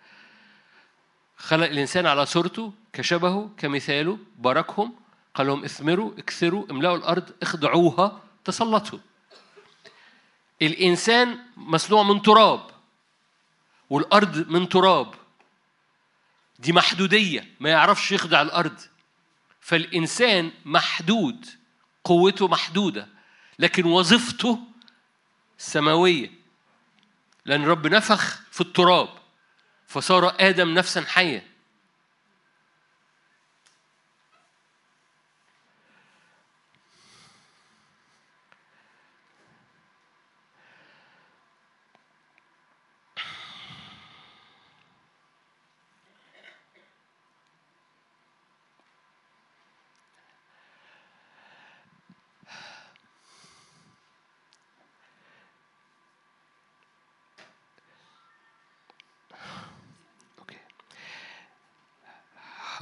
خلق الإنسان على صورته كشبهه كمثاله باركهم قال لهم اثمروا اكثروا املأوا الأرض اخضعوها تسلطوا. الإنسان مصنوع من تراب والأرض من تراب. دي محدودية ما يعرفش يخضع الأرض. فالإنسان محدود قوته محدودة لكن وظيفته سماوية. لأن رب نفخ في التراب فصار آدم نفسا حية.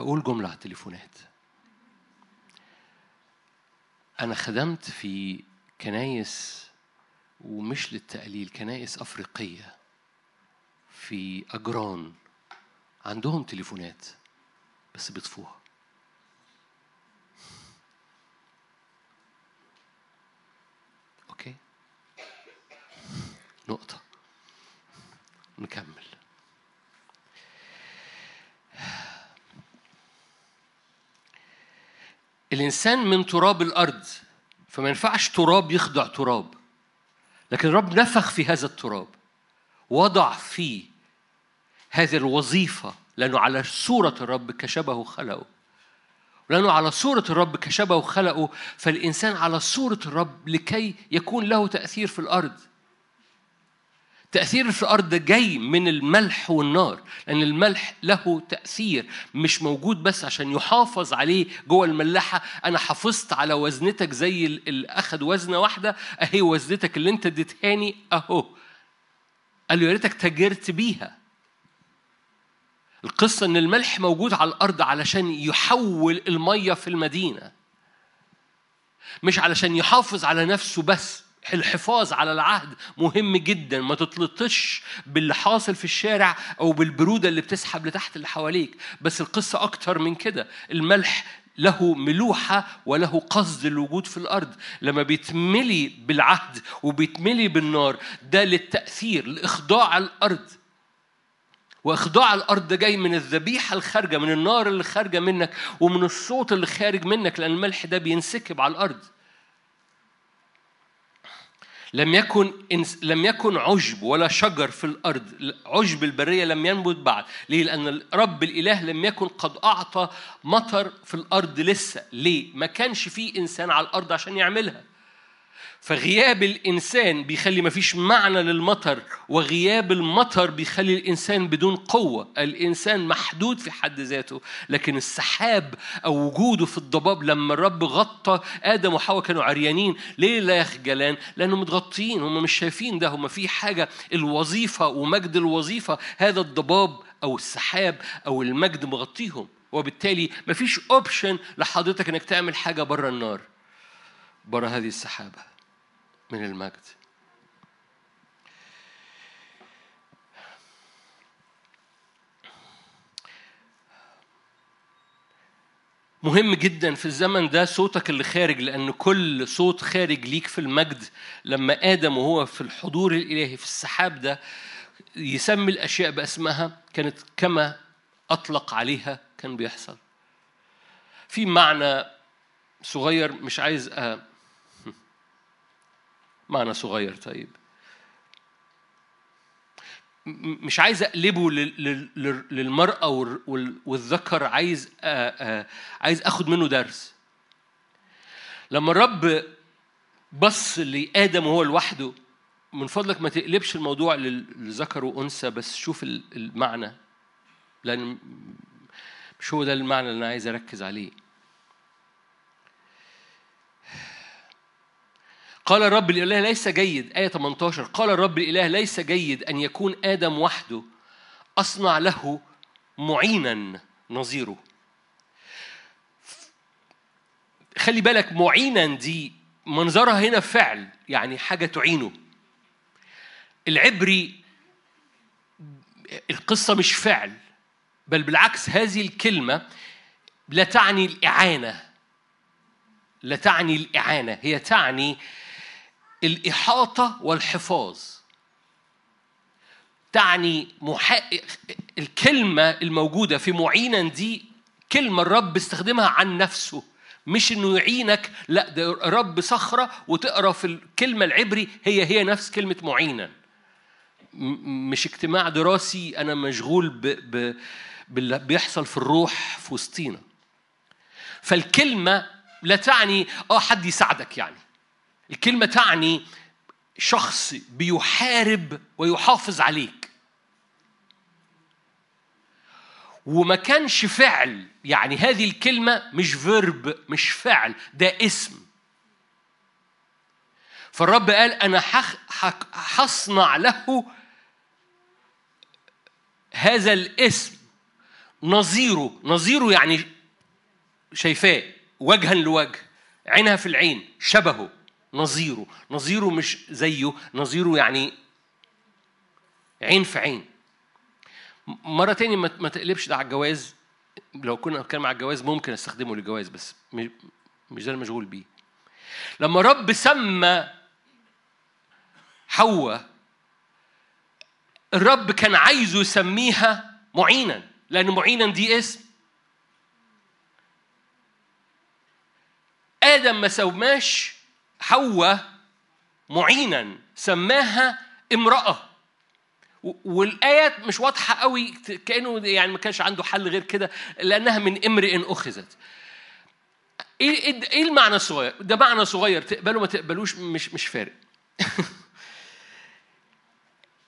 هقول جملة على التليفونات. أنا خدمت في كنايس ومش للتقليل كنايس أفريقية في أجران. عندهم تليفونات بس بيطفوها. أوكي؟ نقطة. نكمل. الإنسان من تراب الأرض فما ينفعش تراب يخضع تراب. لكن الرب نفخ في هذا التراب وضع فيه هذه الوظيفة لأنه على صورة الرب كشبه خلقه. لأنه على صورة الرب كشبه خلقه فالإنسان على صورة الرب لكي يكون له تأثير في الأرض. تأثير في الأرض جاي من الملح والنار لأن الملح له تأثير مش موجود بس عشان يحافظ عليه جوه الملاحة. أنا حافظت على وزنتك زي اللي أخد وزنة واحدة أهي وزنتك اللي أنت اديتهاني أهو. قال له يا ريتك تاجرت بيها. القصة إن الملح موجود على الأرض علشان يحول المية في المدينة مش علشان يحافظ على نفسه بس. الحفاظ على العهد مهم جدا. ما تتلطش باللي حاصل في الشارع أو بالبرودة اللي بتسحب لتحت اللي حواليك. بس القصة أكتر من كده. الملح له ملوحة وله قصد الوجود في الأرض. لما بيتملي بالعهد وبيتملي بالنار ده للتأثير لإخضاع الأرض. وإخضاع الأرض ده جاي من الذبيحة الخارجة من النار اللي خارجة منك ومن الصوت اللي خارج منك. لأن الملح ده بينسكب على الأرض. لم يكن لم يكن عشب ولا شجر في الأرض عشب البرية لم ينبت بعد. ليه؟ لأن رب الإله لم يكن قد أعطى مطر في الأرض لسه. ليه؟ ما كانش فيه إنسان على الأرض عشان يعملها. فغياب الإنسان بيخلي مفيش معنى للمطر وغياب المطر بيخلي الإنسان بدون قوة. الإنسان محدود في حد ذاته لكن السحاب أو وجوده في الضباب لما الرب غطى آدم وحواء كانوا عريانين ليه لا يخجلان لأنهم متغطيين هم مش شايفين ده هم في حاجة الوظيفة ومجد الوظيفة هذا الضباب أو السحاب أو المجد مغطيهم. وبالتالي مفيش اوبشن لحضرتك إنك تعمل حاجة بره النار بره هذه السحابة. من المجد مهم جدا في الزمن ده صوتك اللي خارج لأن كل صوت خارج ليك في المجد لما آدم وهو في الحضور الإلهي في السحاب ده يسمي الأشياء بأسمها كانت كما أطلق عليها كان بيحصل في معنى صغير مش عايز. معنى صغير طيب. مش عايز أقلبه للمرأة والذكر عايز عايز أخد منه درس. لما الرب بص لآدم وهو لوحده من فضلك ما تقلبش الموضوع لذكر وأنثى بس شوف المعنى لأن مش هو ده المعنى اللي أنا عايز أركز عليه. قال الرب الإله ليس جيد آية 18 قال الرب الإله ليس جيد أن يكون آدم وحده. أصنع له معينا نظيره. خلي بالك معينا دي منظرها هنا فعل يعني حاجة تعينه. العبري القصة مش فعل بل بالعكس هذه الكلمة لا تعني الإعانة. لا تعني الإعانة هي تعني الإحاطة والحفاظ. تعني محا... الكلمة الموجودة في معينا دي كلمة الرب استخدمها عن نفسه مش إنه يعينك لا ده رب صخرة وتقرأ في الكلمة العبري هي هي نفس كلمة معينا. مش اجتماع دراسي أنا مشغول ب... ب... باللي بيحصل في الروح في وسطينا. فالكلمة لا تعني آه حد يساعدك يعني. الكلمة تعني شخص بيحارب ويحافظ عليك. وما كانش فعل يعني هذه الكلمة مش فيرب مش فعل ده اسم. فالرب قال أنا هصنع له هذا الاسم. نظيره نظيره يعني شايفاه وجها لوجه عينها في العين شبهه. نظيره. نظيره مش زيه نظيره يعني عين في عين. مرة تاني ما تقلبش ده على الجواز. لو كنا بنتكلم على الجواز ممكن أستخدمه للجواز بس مش ده المشغول بيه. لما رب سمى حواء الرب كان عايزه يسميها معينا. لأن معينا دي اسم. آدم ما سماش حواء معينا سماها امرأة والآيات مش واضحة قوي كأنه يعني ما كانش عنده حل غير كده لأنها من امرئ أخذت إيه إيه المعنى الصغير؟ ده معنى صغير تقبله ما تقبلوش مش مش فارق.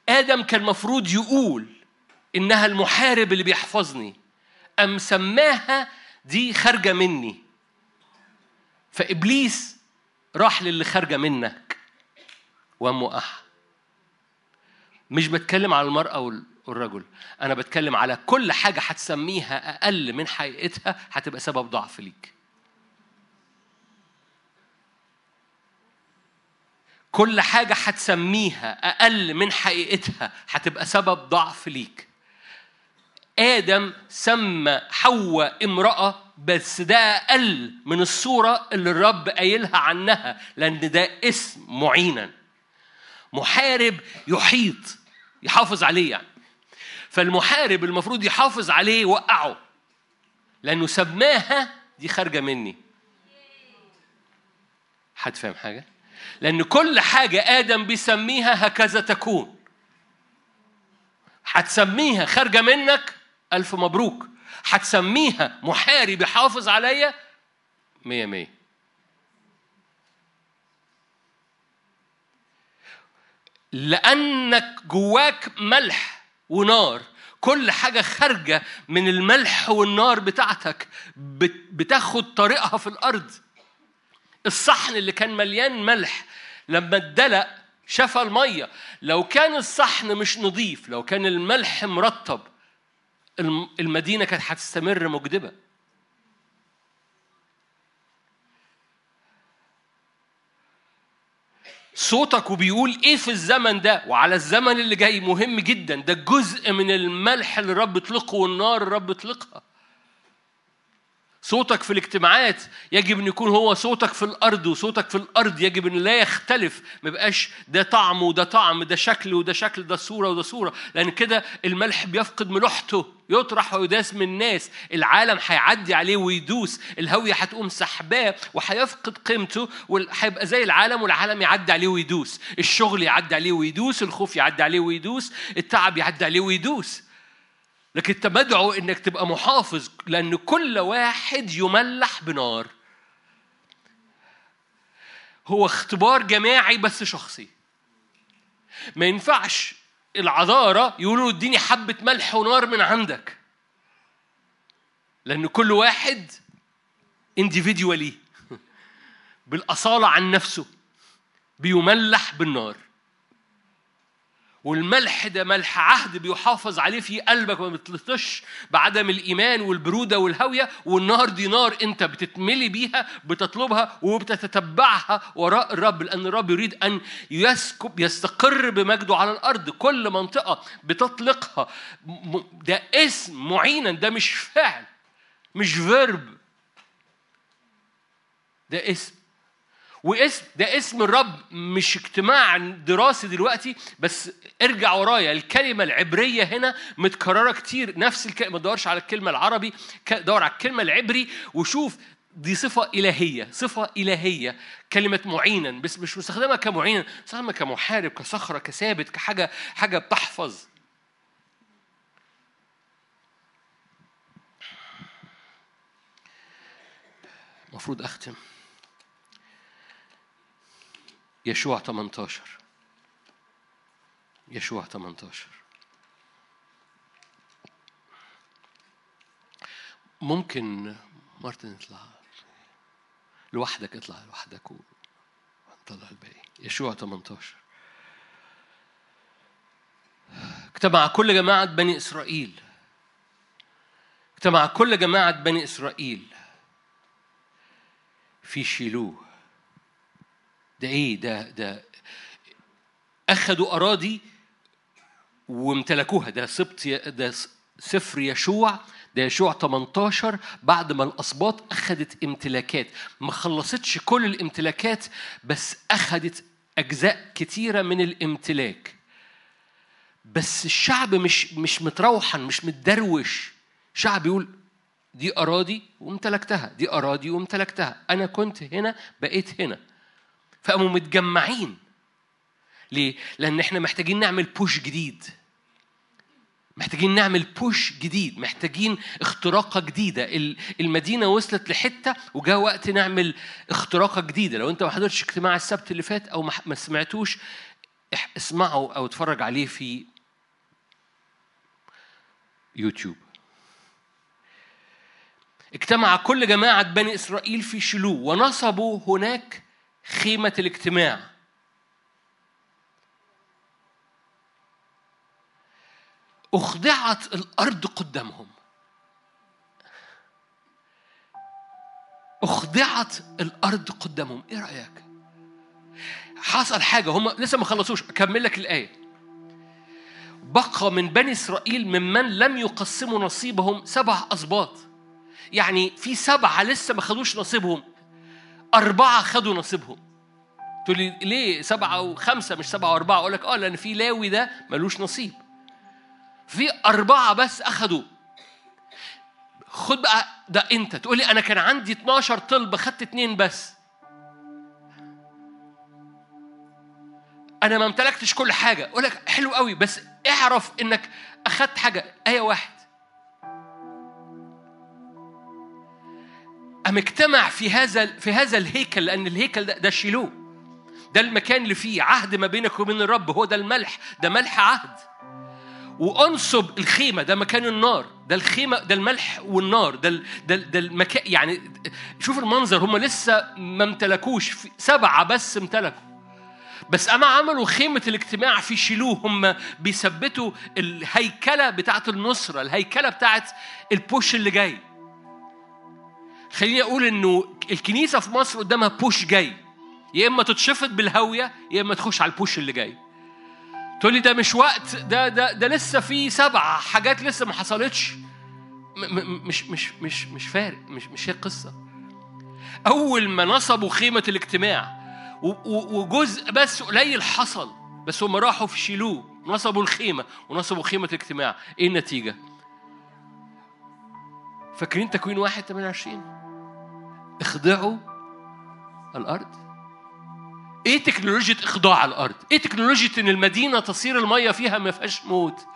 آدم كان مفروض يقول إنها المحارب اللي بيحفظني أم سماها دي خارجة مني فإبليس راح للي خارجة منك. ومؤح مش بتكلم على المرأة والرجل. أنا بتكلم على كل حاجة هتسميها أقل من حقيقتها هتبقى سبب ضعف ليك. كل حاجة هتسميها أقل من حقيقتها هتبقى سبب ضعف ليك. آدم سمى حواء امرأة بس ده أقل من الصورة اللي الرب قايلها عنها لأن ده اسم معينا. محارب يحيط يحافظ عليه يعني. فالمحارب المفروض يحافظ عليه وقعه لأنه سماها دي خارجة مني. حد فاهم حاجة؟ لأن كل حاجة آدم بيسميها هكذا تكون. هتسميها خارجة منك ألف مبروك. هتسميها محارب يحافظ عليا؟ مية مية. لأنك جواك ملح ونار كل حاجة خارجة من الملح والنار بتاعتك بتاخد طريقها في الأرض. الصحن اللي كان مليان ملح لما اتدلق شفى المية. لو كان الصحن مش نظيف لو كان الملح مرطب المدينة كانت هتستمر مجدبة. صوتك وبيقول إيه في الزمن ده؟ وعلى الزمن اللي جاي مهم جدا. ده جزء من الملح اللي الرب يطلقه والنار الرب يطلقها صوتك في الاجتماعات يجب إن يكون هو صوتك في الأرض وصوتك في الأرض يجب إن لا يختلف. ما يبقاش ده طعم وده طعم ده شكل وده شكل ده صورة وده صورة. لأن كده الملح بيفقد ملوحته. يطرح ويداس من الناس العالم هيعدي عليه ويدوس الهوية هتقوم سحباه وهيفقد قيمته وهيبقى زي العالم والعالم يعدي عليه ويدوس الشغل يعدي عليه ويدوس الخوف يعدي عليه ويدوس التعب يعدي عليه ويدوس. لكن انت مدعو إنك تبقى محافظ لأن كل واحد يملح بنار. هو اختبار جماعي بس شخصي. ما ينفعش العذارة يقولوا اديني حبة ملح ونار من عندك. لأن كل واحد individually. بالأصالة عن نفسه. بيملح بالنار. والملح ده ملح عهد بيحافظ عليه في قلبك ما بتلطش بعدم الإيمان والبرودة والهويه والنار دي نار أنت بتتملي بيها بتطلبها وبتتتبعها وراء الرب لأن الرب يريد أن يسكب يستقر بمجده على الأرض. كل منطقة بتطلقها. ده اسم معينا ده مش فعل مش فيرب ده اسم. واسم ده اسم الرب مش اجتماع دراسي دلوقتي بس ارجع ورايا. الكلمة العبرية هنا متكررة كتير. نفس الكلمة ما تدورش على الكلمة العربي دور على الكلمة العبري وشوف دي صفة إلهية صفة إلهية. كلمة معينا بس مش مستخدمة كمعينا مستخدمة كمحارب كصخرة كثابت كحاجة حاجة بتحفظ. المفروض أختم. يشوع 18 يشوع 18 ممكن مارتن يطلع. لوحدك اطلع لوحدك ونطلع الباقي. يشوع 18 اجتمع كل جماعة بني إسرائيل. اجتمع كل جماعة بني إسرائيل في شيلوه. ده إيه؟ ده ده أخذوا أراضي وامتلكوها. ده سبط ده سفر يشوع ده يشوع 18 بعد ما الأسباط أخذت امتلاكات. ما خلصتش كل الامتلاكات بس أخذت أجزاء كتيرة من الامتلاك. بس الشعب مش مش متروحن مش متدروش. شعب يقول دي أراضي وامتلكتها دي أراضي وامتلكتها. أنا كنت هنا بقيت هنا. فقاموا متجمعين. ليه؟ لأن إحنا محتاجين نعمل بوش جديد. محتاجين نعمل بوش جديد. محتاجين اختراقة جديدة. المدينة وصلت لحتة وجاء وقت نعمل اختراقة جديدة. لو أنت ما حضرتش اجتماع السبت اللي فات أو ما سمعتوش اسمعه أو اتفرج عليه في يوتيوب. اجتمع كل جماعة بني إسرائيل في شلو ونصبوا هناك خيمة الاجتماع. أخضعت الأرض قدامهم. أخضعت الأرض قدامهم. إيه رأيك؟ حصل حاجة. هم لسه ما خلصوش. أكمل لك الآية. بقى من بني إسرائيل ممن لم يقسموا نصيبهم سبع أسباط. يعني في سبعة لسه ما خدوش نصيبهم. أربعة خدوا نصيبهم. تقول لي ليه سبعة وخمسة مش سبعة وأربعة؟ أقول لك أه لأن في لاوي ده ملوش نصيب. في أربعة بس أخدوا خد بقى ده أنت. تقول لي أنا كان عندي 12 طلب خدت اتنين بس. أنا ما امتلكتش كل حاجة. أقول لك حلو قوي بس اعرف إنك أخدت حاجة. آية واحد. أم اجتمع في هذا في هذا الهيكل؟ لأن الهيكل ده, ده شيلوه. ده المكان اللي فيه عهد ما بينك وبين الرب. هو ده الملح. ده ملح عهد. وأنصب الخيمة. ده مكان النار. ده الخيمه ده الملح والنار. ده ده, ده المكان يعني شوف المنظر. هم لسه ما امتلكوش. سبعة بس امتلكوا. بس لما عملوا خيمة الاجتماع في شيلوه. هم بيثبتوا الهيكلة بتاعت النصرة. الهيكلة بتاعت ال push اللي جاي. خليني أقول إنه الكنيسة في مصر قدامها push جاي. يا إما تتشفط بالهاوية يا إما تخش على ال push اللي جاي. تقول لي ده مش وقت ده ده ده لسه في سبع حاجات لسه ما حصلتش. مش مش مش مش فارق مش مش هي القصة. أول ما نصبوا خيمة الاجتماع وجزء بس قليل حصل بس هم راحوا في شيلوه نصبوا الخيمة ونصبوا خيمة الاجتماع. إيه النتيجة؟ فاكرين تكوين واحد 28 اخضعوا الأرض؟ إيه تكنولوجيا إخضاع الأرض؟ إيه تكنولوجيا إن المدينة تصير المية فيها ما فيهاش موت؟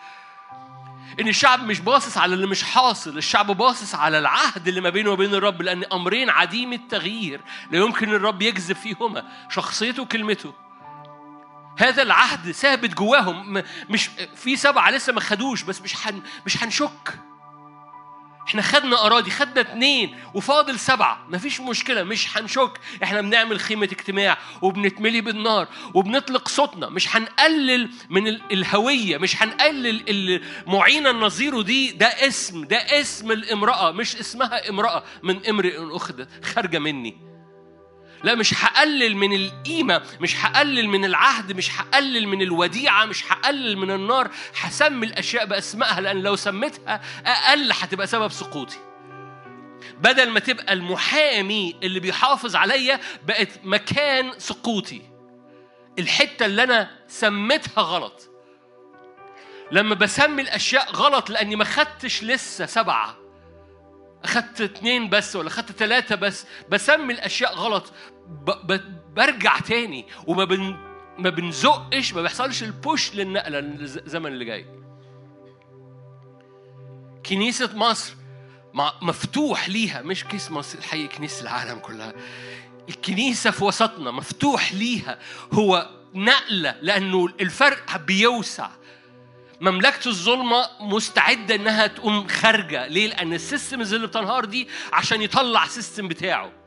إن الشعب مش باصص على اللي مش حاصل الشعب باصص على العهد اللي ما بينه وبين الرب لأن أمرين عديم التغيير لا يمكن الرب يجذب فيهما شخصيته وكلمته. هذا العهد ثابت جواهم مش في سبعة لسه ما خدوش بس مش هن مش هنشك. إحنا خدنا أراضي خدنا اتنين وفاضل سبعة. مفيش مشكلة مش هنشك. إحنا بنعمل خيمة اجتماع وبنتملي بالنار وبنطلق صوتنا. مش هنقلل من الهوية مش هنقلل المعينه النظيره دي. ده اسم ده اسم الامرأة مش اسمها امرأة من امرئ اخذت خارجة مني. لا مش هقلل من القيمة مش هقلل من العهد مش هقلل من الوديعة مش هقلل من النار. هسمي الأشياء بأسمائها لأن لو سميتها أقل هتبقى سبب سقوطي. بدل ما تبقى المحامي اللي بيحافظ عليا بقت مكان سقوطي. الحتة اللي أنا سميتها غلط. لما بسمي الأشياء غلط لأني ما خدتش لسه سبعة. أخدت اتنين بس ولا أخدت ثلاثة بس. بسمي الأشياء غلط برجع تاني وما بن ما بنزقش ما بيحصلش البوش للنقلة الزمن اللي جاي. كنيسة مصر مفتوح ليها مش كيس مصر الحقيقة كنيسة العالم كلها. الكنيسة في وسطنا مفتوح ليها. هو نقلة لأنه الفرق بيوسع. مملكة الظلمة مستعدة إنها تقوم خارجة، ليه؟ لأن ال systems اللي بتنهار دي عشان يطلع system بتاعه.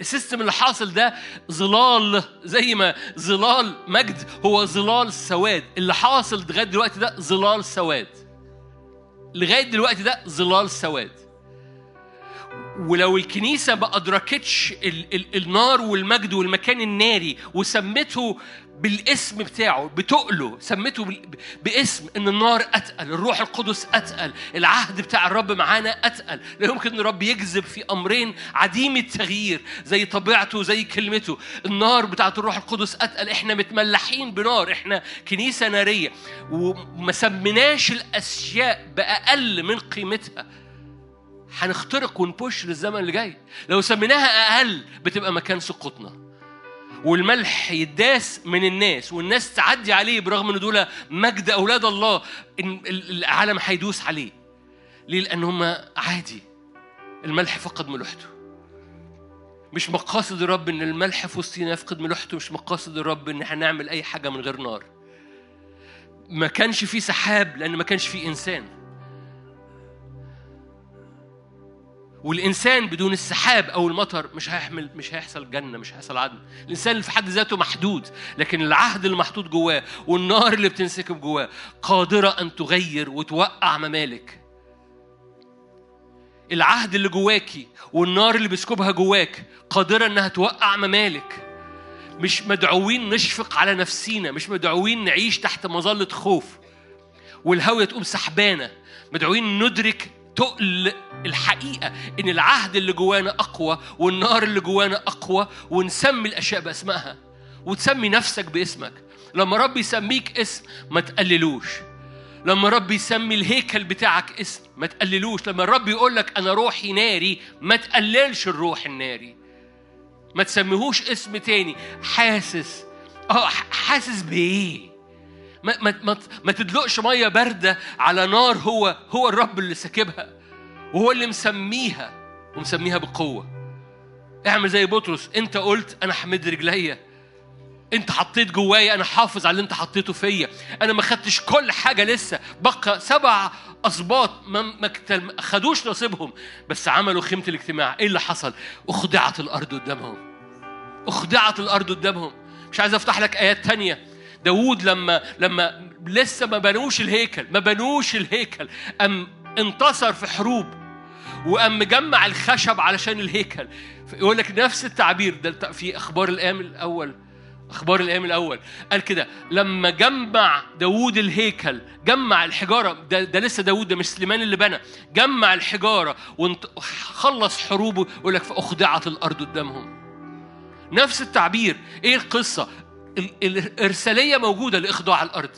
ال system اللي حاصل ده ظلال زي ما ظلال مجد هو ظلال سواد. اللي حاصل لغاية دلوقتي ده ظلال سواد. لغاية دلوقتي ده ظلال سواد. ولو الكنيسة ما أدركتش النار والمجد والمكان الناري وسمته بالاسم بتاعه بتقله سميته باسم إن النار أتقل الروح القدس أتقل العهد بتاع الرب معانا أتقل. لا يمكن إن الرب يجذب في أمرين عديم التغيير زي طبيعته زي كلمته. النار بتاعت الروح القدس أتقل إحنا متملحين بنار إحنا كنيسة نارية. وما سميناش الأشياء بأقل من قيمتها. هنخترق ونبوش للزمن اللي جاي لو سميناها أقل بتبقى مكان سقوطنا. والملح يداس من الناس والناس تعدي عليه برغم ان دول مجد أولاد الله. العالم هيدوس عليه. ليه؟ لأن هم عادي. الملح فقد ملوحته. مش مقاصد الرب إن الملح في وسطنا يفقد ملوحته مش مقاصد الرب إن هنعمل أي حاجة من غير نار. ما كانش في سحاب لأن ما كانش في إنسان. والإنسان بدون السحاب أو المطر مش هيحمل مش هيحصل جنة مش هيحصل عدن الإنسان اللي في حد ذاته محدود لكن العهد اللي محطوط جواه والنار اللي بتنسكب جواه قادرة أن تغير وتوقع ممالك. العهد اللي جواكي والنار اللي بيسكبها جواك قادرة إنها توقع ممالك. مش مدعوين نشفق على نفسينا مش مدعوين نعيش تحت مظلة خوف. والهوية تقوم سحبانة مدعوين ندرك تقل الحقيقة إن العهد اللي جوانا أقوى والنار اللي جوانا أقوى ونسمي الأشياء بأسمائها وتسمي نفسك باسمك. لما رب يسميك اسم ما تقللوش. لما رب يسمي الهيكل بتاعك اسم ما تقللوش. لما الرب يقول لك أنا روحي ناري ما تقللش الروح الناري. ما تسميهوش اسم تاني. حاسس. آه حاسس بإيه؟ ما, ما, ما, ما تدلقش مية باردة على نار هو هو الرب اللي ساكبها وهو اللي مسميها ومسميها بقوة. اعمل زي بطرس انت قلت أنا حمد رجليا. انت حطيت جوايا أنا حافظ على اللي انت حطيته فيا. أنا ما خدتش كل حاجة لسه. بقى سبع اسباط ما خدوش نصيبهم بس عملوا خيمة الاجتماع. إيه اللي حصل؟ اخضعت الأرض قدامهم. اخضعت الأرض قدامهم. مش عايز أفتح لك آيات تانية. داوود لما لما لسه ما بنوش الهيكل ما بنوش الهيكل أم انتصر في حروب وقام مجمع الخشب علشان الهيكل. يقول لك نفس التعبير ده في أخبار الأيام الأول أخبار الأيام الأول. قال كده لما جمع داوود الهيكل جمع الحجارة ده, ده لسه داوود ده مش سليمان اللي بنى جمع الحجارة وخلص حروبه يقول لك فاخضعت الأرض قدامهم. نفس التعبير. إيه القصة؟ الإرسالية موجودة لإخضاع الأرض.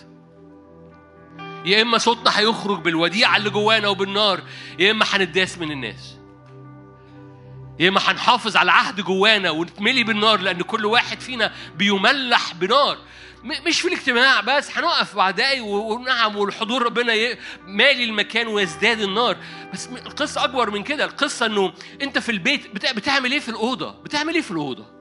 يا إما صوتنا هيخرج بالوديعة اللي جوانا وبالنار يا إما هنتداس من الناس. يا إما هنحافظ على عهد جوانا ونتملي بالنار لأن كل واحد فينا بيملح بنار. مش في الاجتماع بس هنقف بعد ونعم والحضور ربنا مالي المكان ويزداد النار. بس القصة أكبر من كده. القصة إنه أنت في البيت بتعمل إيه في الأوضة؟ بتعمل إيه في الأوضة؟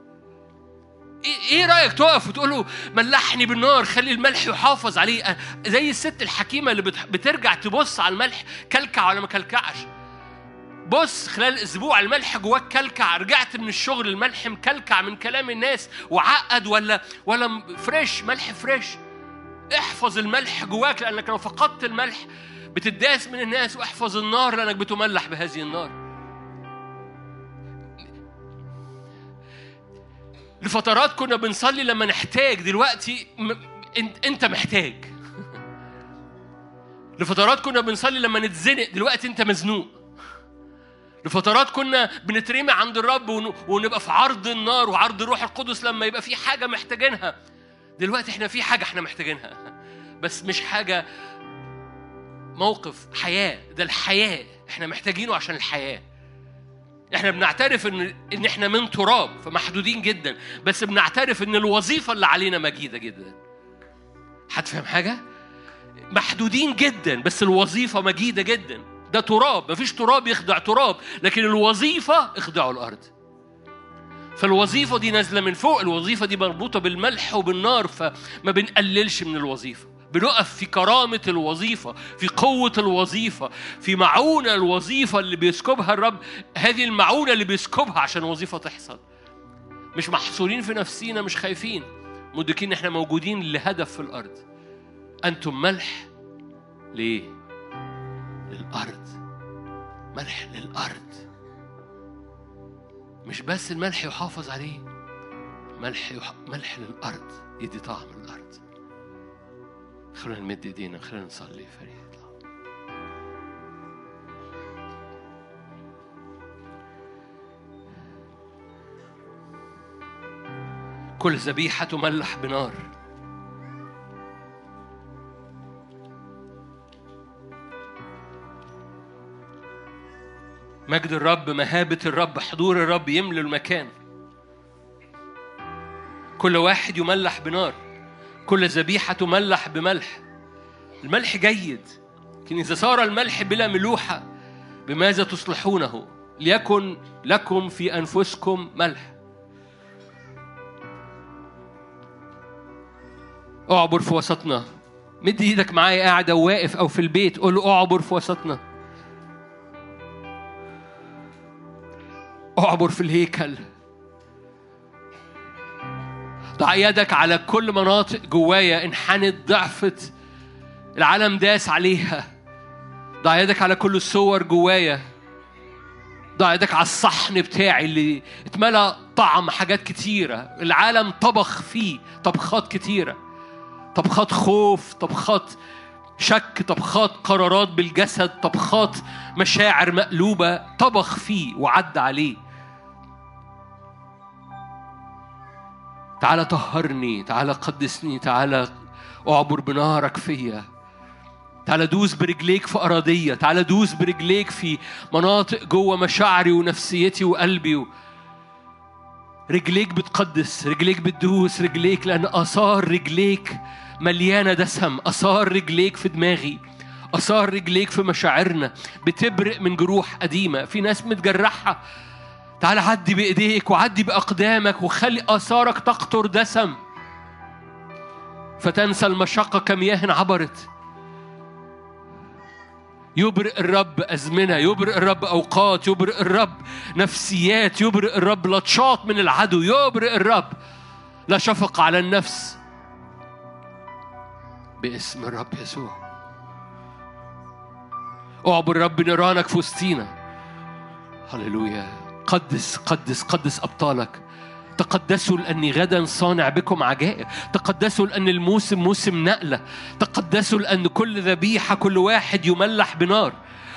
إيه رأيك تقف وتقول له ملحني بالنار خلي الملح يحافظ عليه. زي الست الحكيمة اللي بترجع تبص على الملح كلكع ولا ما كلكعش. بص خلال أسبوع الملح جواك كلكع. رجعت من الشغل الملح مكلكع من كلام الناس. وعقد ولا ولا فريش ملح فريش احفظ الملح جواك لأنك لو فقدت الملح بتداس من الناس واحفظ النار لأنك بتملح بهذه النار. لفترات كنا بنصلي لما نحتاج. دلوقتي م... إنت محتاج. لفترات كنا بنصلي لما نتزنق. دلوقتي إنت مزنوق. لفترات كنا بنترمي عند الرب ونبقى في عرض النار وعرض الروح القدس لما يبقى في حاجة محتاجينها. دلوقتي إحنا في حاجة إحنا محتاجينها. بس مش حاجة موقف حياة. ده الحياة. إحنا محتاجينه عشان الحياة. إحنا بنعترف ان ان إحنا من تراب فمحدودين جدا بس بنعترف ان الوظيفة اللي علينا مجيدة جدا. حد فاهم حاجة؟ محدودين جدا بس الوظيفة مجيدة جدا. ده تراب مفيش تراب يخدع تراب لكن الوظيفة اخدعوا الأرض. فالوظيفة دي نازلة من فوق الوظيفة دي مربوطة بالملح وبالنار فما بنقللش من الوظيفة. بنقف في كرامة الوظيفة في قوة الوظيفة في معونة الوظيفة اللي بيسكبها الرب. هذه المعونة اللي بيسكبها عشان الوظيفة تحصل. مش محصورين في نفسينا مش خايفين. مدركين إحنا موجودين لهدف في الأرض. أنتم ملح ليه؟ للأرض. ملح للأرض. مش بس الملح يحافظ عليه ملح يح... ملح للأرض. يدي طعم الأرض. خلونا نمد ايدينا خلونا نصلي فريق كل ذبيحة تملح بنار. مجد الرب مهابة الرب حضور الرب يملى المكان. كل واحد يملح بنار. كل ذبيحة تملح بملح. الملح جيد لكن إذا صار الملح بلا ملوحة بماذا تصلحونه؟ ليكن لكم في أنفسكم ملح. اعبر في وسطنا. مد إيدك معايا قاعد أو واقف أو في البيت قول له اعبر في وسطنا. اعبر في الهيكل. ضع يدك على كل مناطق جوايا انحنت ضعفت. العالم داس عليها. ضع يدك على كل الصور جوايا. ضع يدك على الصحن بتاعي اللي اتملى طعم حاجات كتيرة. العالم طبخ فيه طبخات كتيرة. طبخات خوف طبخات شك طبخات قرارات بالجسد طبخات مشاعر مقلوبة. طبخ فيه وعد عليه. تعالى طهرني تعالى قدسني تعالى أعبر بنارك فيا. تعالى دوس برجليك في أراضية تعالى دوس برجليك في مناطق جوه مشاعري ونفسيتي وقلبي رجليك بتقدس رجليك بتدوس رجليك لأن آثار رجليك مليانة دسم آثار رجليك في دماغي آثار رجليك في مشاعرنا. بتبرق من جروح قديمة. في ناس متجرحة تعال عدي بإيديك وعدي بأقدامك وخلي آثارك تقطر دسم. فتنسى المشقة كمياه عبرت يبرئ الرب أزمنة يبرئ الرب أوقات يبرئ الرب نفسيات يبرئ الرب لطشات من العدو يبرئ الرب لا شفق على النفس. باسم الرب يسوع. أعبر رب نيرانك في وسطينا. هللويا. قدس قدس قدس أبطالك. تقدسوا لأني غدا صانع بكم عجائب. تقدسوا لأن الموسم موسم نقلة. تقدسوا لأن كل ذبيحة كل واحد يملح بنار.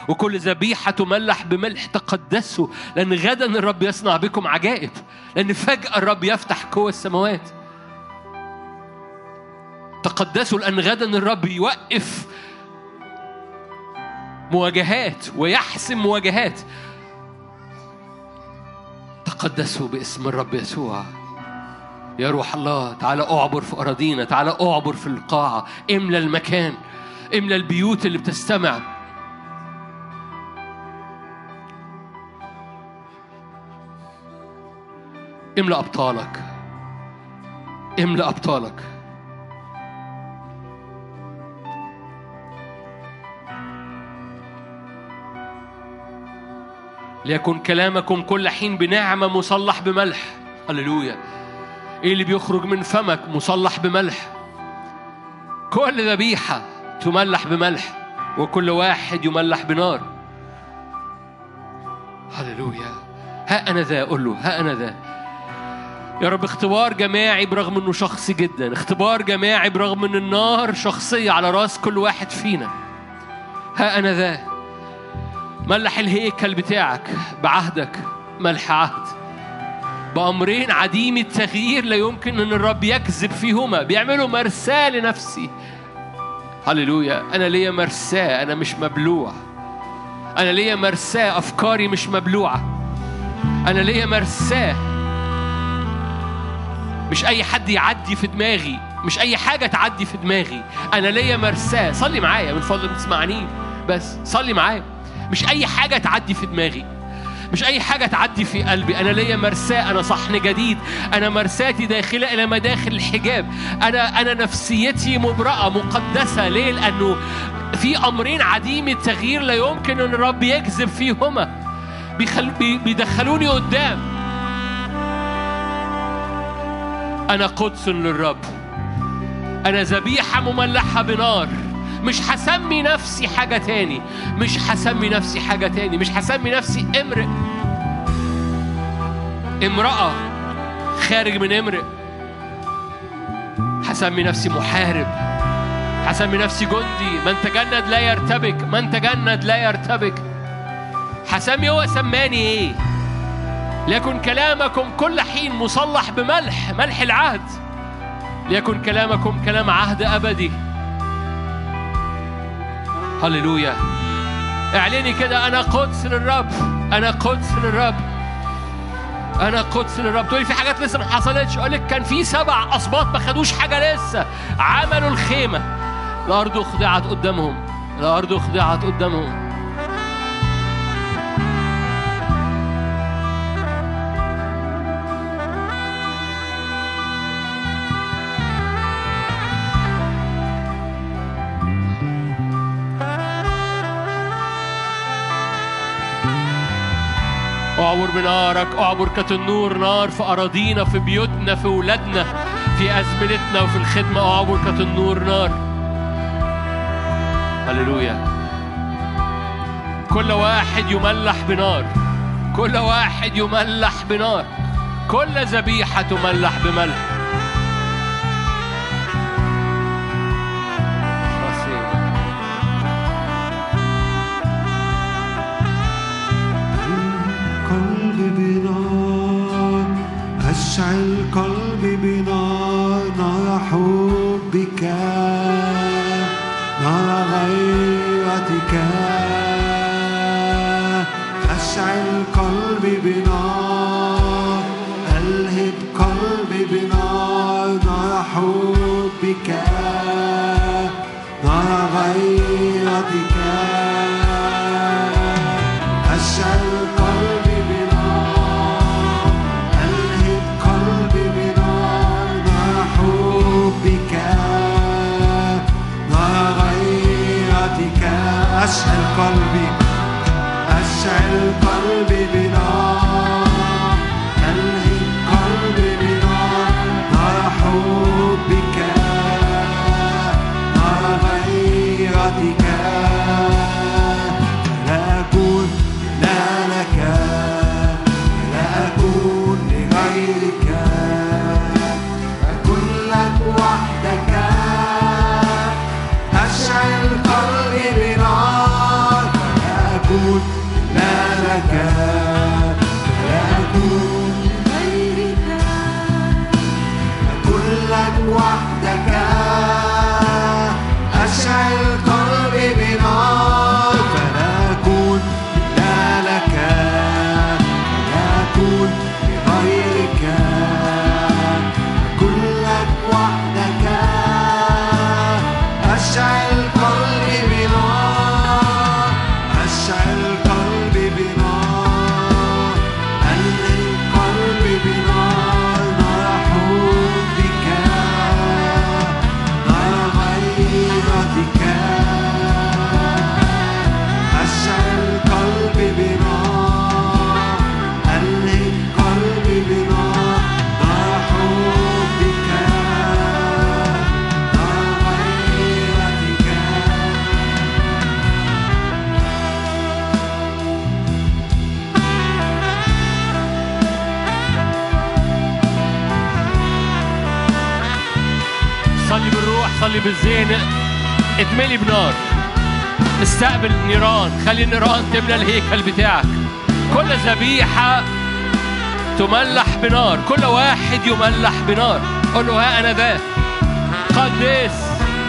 وكل ذبيحة تملح بملح. تقدسوا لأن غدا الرب يصنع بكم عجائب. لأن فجأة الرب يفتح قوى السماوات. تقدسوا لأن غدا الرب يوقف مواجهات ويحسم مواجهات. تقدسوا باسم الرب يسوع. يا روح الله تعالى أعبر في أراضينا تعالى أعبر في القاعة. املى المكان املى البيوت اللي بتستمع. املى أبطالك. املى أبطالك. ليكن كلامكم كل حين بنعمة مصلح بملح. هللويا. إيه اللي بيخرج من فمك مصلح بملح؟ كل ذبيحة تملح بملح وكل واحد يملح بنار. هللويا. ها أنا ذا أقول له ها أنا ذا. يا رب اختبار جماعي برغم إنه شخصي جدا. اختبار جماعي برغم إن النار شخصية على رأس كل واحد فينا. ها أنا ذا. ملح الهيكل بتاعك بعهدك ملح عهد. بأمرين عديم التغيير لا يمكن أن الرب يكذب فيهما بيعملوا مرساة لنفسي. هللويا أنا ليا مرساة أنا مش مبلوع. أنا ليا مرساة أفكاري مش مبلوعة. أنا ليا مرساة مش أي حد يعدي في دماغي مش أي حاجة تعدي في دماغي. أنا ليا مرساة صلي معايا من فضلك تسمعني. بس صلي معايا. مش أي حاجة تعدي في دماغي. مش أي حاجة تعدي في قلبي. أنا ليا مرساة أنا صحن جديد. أنا مرساتي داخلة إلى مداخل الحجاب. أنا أنا نفسيتي مبرأة مقدسة. ليه؟ لأنه في أمرين عديم التغيير لا يمكن أن الرب يكذب فيهما. بيخل... بي... بيدخلوني قدام. أنا قدس للرب. أنا ذبيحة مملحة بنار. مش هسمي نفسي حاجة تاني. مش هسمي نفسي حاجة تاني. مش هسمي نفسي امرئ. امرأة خارج من امرئ. هسمي نفسي محارب. هسمي نفسي جندي. من تجند لا يرتبك. من تجند لا يرتبك. هسمي هو سماني إيه. ليكن كلامكم كل حين مصلح بملح. ملح العهد. ليكن كلامكم كلام عهد أبدي. هللويا. اعلني كده أنا قدس للرب أنا قدس للرب أنا قدس للرب. تقولي في حاجات لسه ما حصلتش؟ أقول لك كان في سبع اسباط ما خدوش حاجة لسه. عملوا الخيمة. الأرض اخضعت قدامهم الأرض اخضعت قدامهم. اعبر بنارك اعبر كالنور نار في أراضينا في بيوتنا في ولادنا في أزمنتنا وفي الخدمة اعبر كالنور نار. هللويا. كل واحد يملح بنار. كل واحد يملح بنار. كل ذبيحة تملح بملح. kalbi بتصلي بالزين. اتملي بنار. استقبل نيران. خلي النيران تملى الهيكل بتاعك. كل ذبيحة تملح بنار. كل واحد يملح بنار. قول له ها أنا ذا. قدس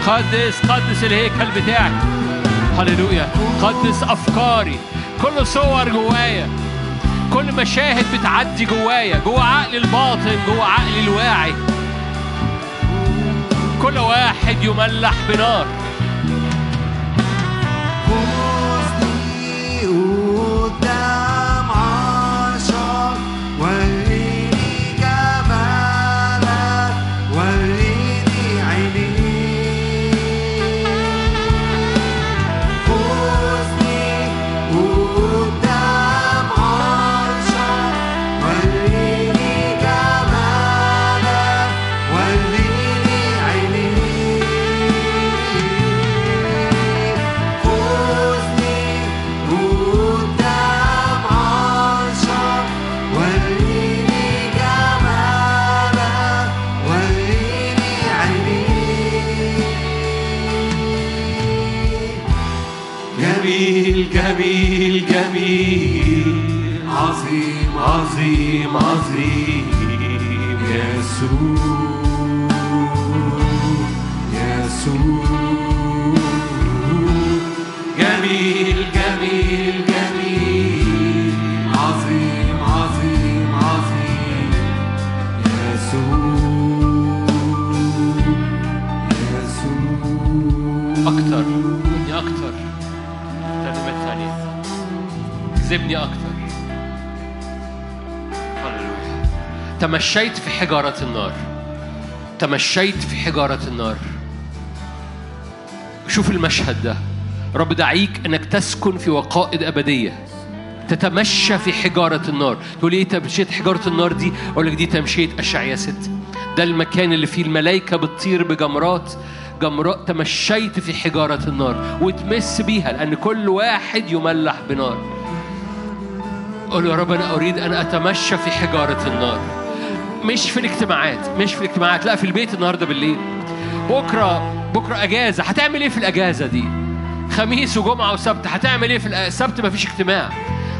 قدس قدس الهيكل بتاعك. هللويا. قدس أفكاري. كل صور جوايا. كل مشاهد بتعدي جوايا. جوا عقلي الباطن جوا عقلي الواعي. كل واحد يملح بنار. أكتر. هللويا. تمشيت في حجارة النار. تمشيت في حجارة النار. شوف المشهد ده. رب دعيك إنك تسكن في وقائد أبدية. تتمشى في حجارة النار. تقول إيه تمشيت حجارة النار دي؟ أقول لك دي تمشية اشعياء ست. ده المكان اللي فيه الملائكة بتطير بجمرات. جمرات تمشيت في حجارة النار. وتمس بيها لأن كل واحد يملح بنار. قول يا رب أنا أريد أن أتمشى في حجارة النار. مش في الاجتماعات مش في الاجتماعات لا في البيت النهارده بالليل. بكرة بكرة أجازة. هتعمل إيه في الأجازة دي؟ خميس وجمعة وسبت. هتعمل إيه في السبت مفيش اجتماع.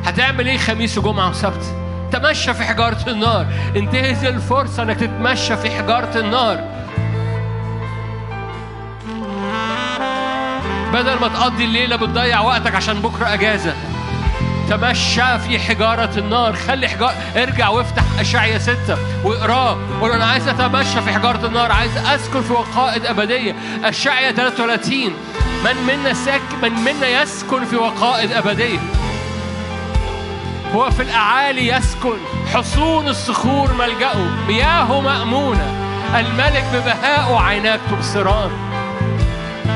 هتعمل إيه خميس وجمعة وسبت؟ تمشى في حجارة النار. انتهز الفرصة إنك تتمشى في حجارة النار. بدل ما تقضي الليلة بتضيع وقتك عشان بكرة أجازة. تمشى في حجارة النار. خلي حجارة ارجع وافتح أشعية ستة واقراه قول أنا عايز أتمشى في حجارة النار. عايز أسكن في وقائد أبدية. أشعية 33 من منا ساك من منا يسكن في وقائد أبدية؟ هو في الأعالي يسكن. حصون الصخور ملجأه. مياهه مأمونة. الملك ببهائه عيناك تبصران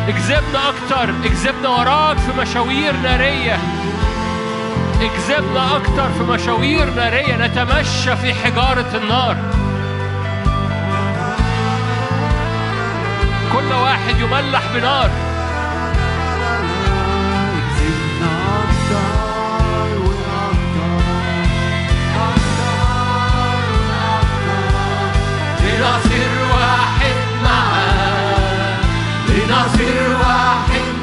اجذبنا أكتر. اجذبنا وراك في مشاوير نارية. اجذبنا أكتر في مشاوير نارية نتمشى في حجارة النار. كل واحد يملح بنار. لنصير واحد معاه لنصير واحد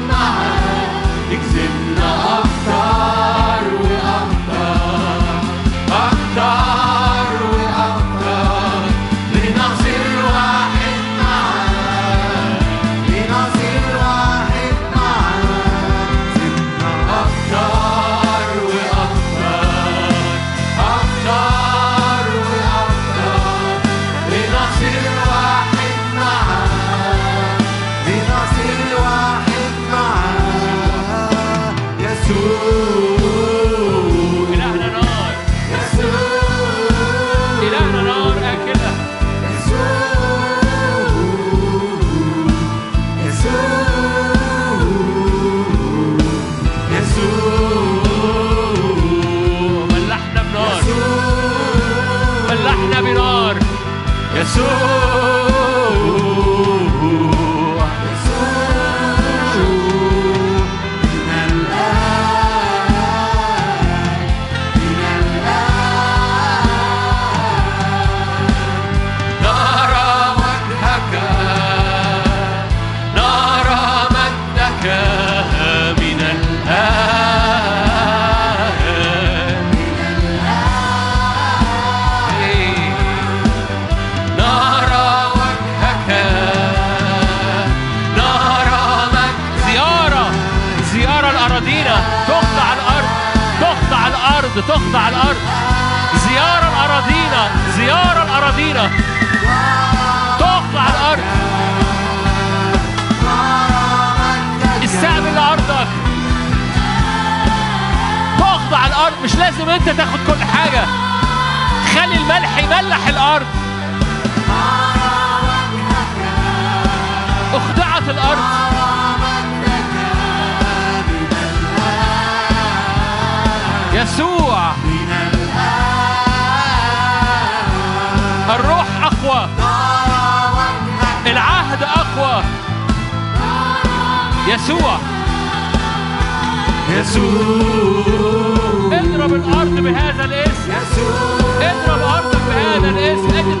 مش لازم أنت تاخد كل حاجة. خلي الملح يملح الأرض. أخضعت الأرض. يسوع. الروح أقوى. العهد أقوى. يسوع. اضرب الأرض بهذا الاسم. اضرب أرضك بهذا الاسم. ادي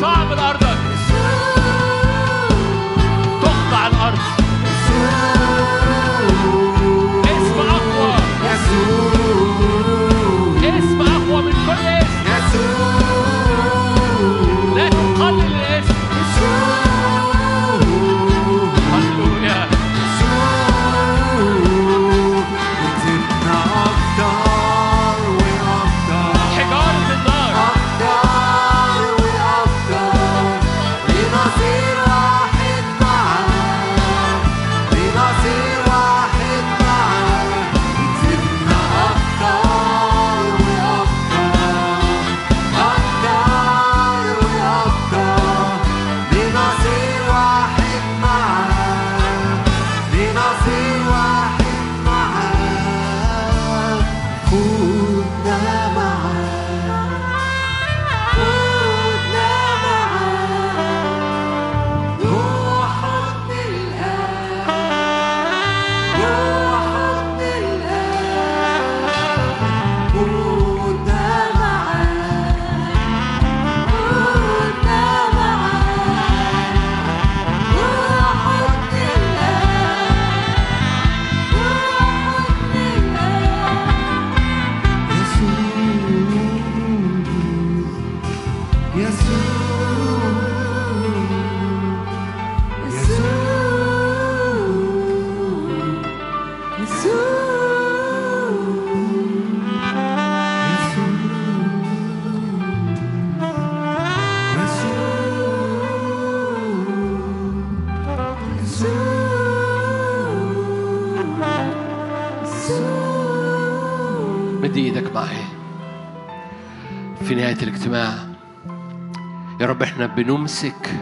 بنمسك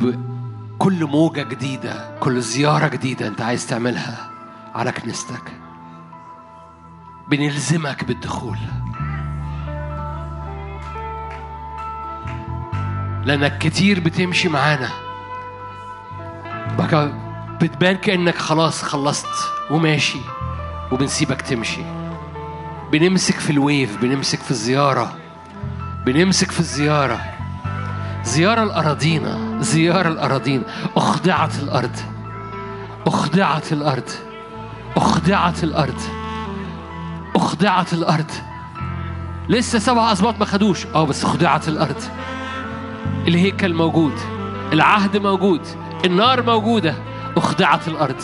بكل موجة جديدة كل زيارة جديدة انت عايز تعملها على كنيستك. بنلزمك بالدخول. لأنك كتير بتمشي معانا. بقى بتبان كأنك خلاص خلصت وماشي وبنسيبك تمشي. بنمسك في الويف بنمسك في الزيارة. بنمسك في الزيارة. زيارة الأراضينا زيارة الأراضينا أخضعت الأرض أخضعت الأرض أخضعت الأرض أخضعت الأرض. لسه سبع أسباط ما خدوش. آه بس خضعت الأرض. الهيكل موجود العهد موجود النار موجودة. أخضعت الأرض.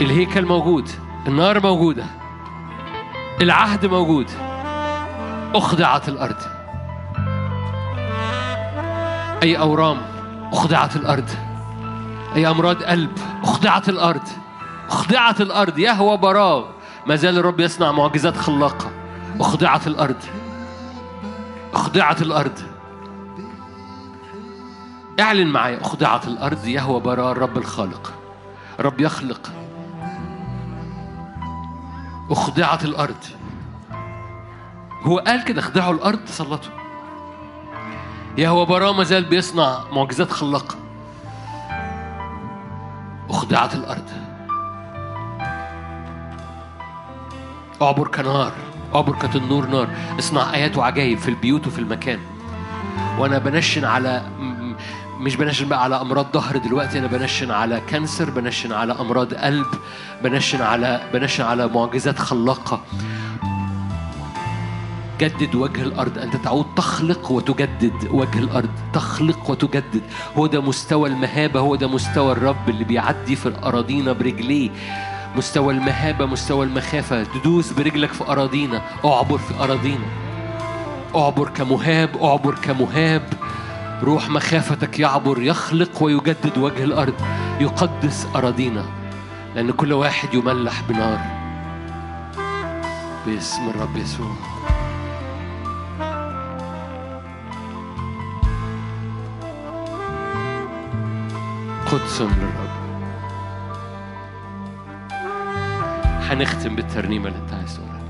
الهيكل موجود النار موجودة. العهد موجود. أخضعت الأرض. أي أورام أخضعت الأرض. أي أمراض قلب أخضعت الأرض. أخضعت الأرض. يهوى براء. ما زال الرب يصنع معجزات خلاقة. أخضعت الأرض. أخضعت الأرض. اعلن معايا أخضعت الأرض. يهوى براء. الرب الخالق. الرب يخلق. أخضعت الأرض. هو قال كده. اخضعوا الأرض. تسلطوا يهوى براء ما زال بيصنع معجزات خلاقة أخضعت الأرض. أعبر كنار أعبر كتنور نار. اصنع آيات وعجائب في البيوت وفي المكان. وأنا بنشن على مش بنشن بقى على أمراض ظهر دلوقتي أنا بنشن على cancer بنشن على أمراض قلب بنشن على بنشن على معجزات خلاقة. جدد وجه الأرض أنت تعود تخلق وتجدد وجه الأرض تخلق وتجدد. هو ده مستوى المهابة هو ده مستوى الرب اللي بيعدي في أراضينا برجليه. مستوى المهابة مستوى المخافة. تدوس برجلك في أراضينا أعبر في أراضينا أعبر كمهاب أعبر كمهاب. روح مخافتك يعبر يخلق ويجدد وجه الأرض. يقدس أراضينا لأن كل واحد يملح بنار. باسم الرب يسوع. قدس للرب هنختم بالترنيمة اللي انت عايز تقولها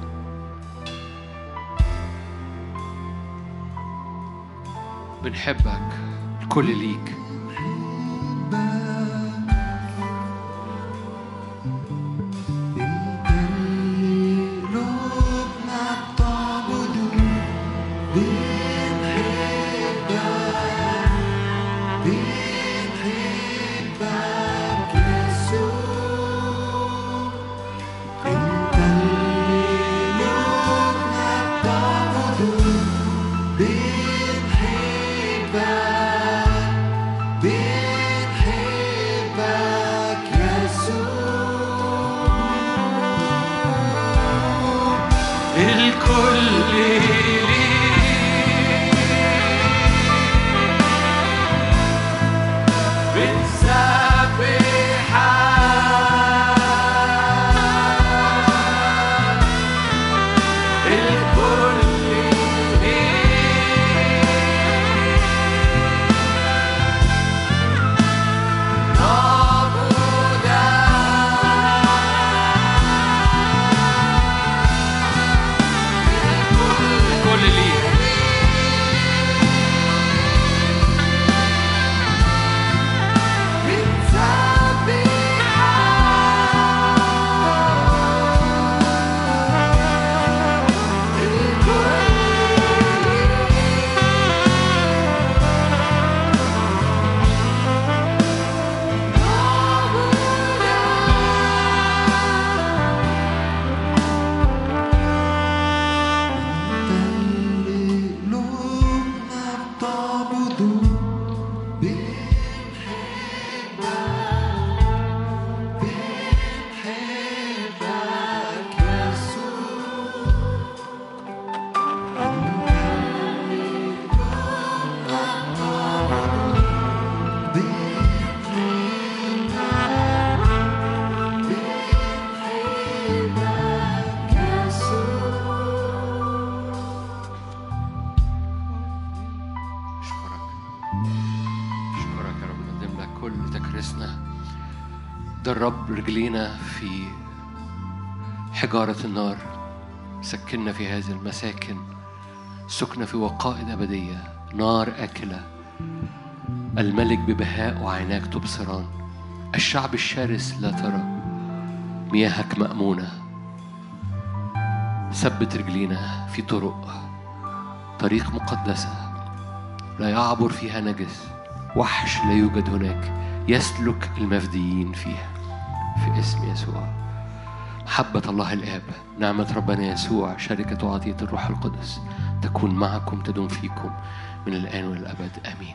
بنحبك الكل ليك رجلينا في حجارة النار. سكننا في هذه المساكن. سكنة في وقائد أبدية. نار آكلة. الملك ببهاء وعيناك تبصران. الشعب الشرس لا ترى. مياهك مأمونة. ثبت رجلينا في طرق. طريق مقدسة. لا يعبر فيها نجس. وحش لا يوجد هناك. يسلك المفديين فيها. في اسم يسوع. محبة الله الآب نعمة ربنا يسوع شركة وعطية الروح القدس تكون معكم تدوم فيكم من الآن والأبد. آمين.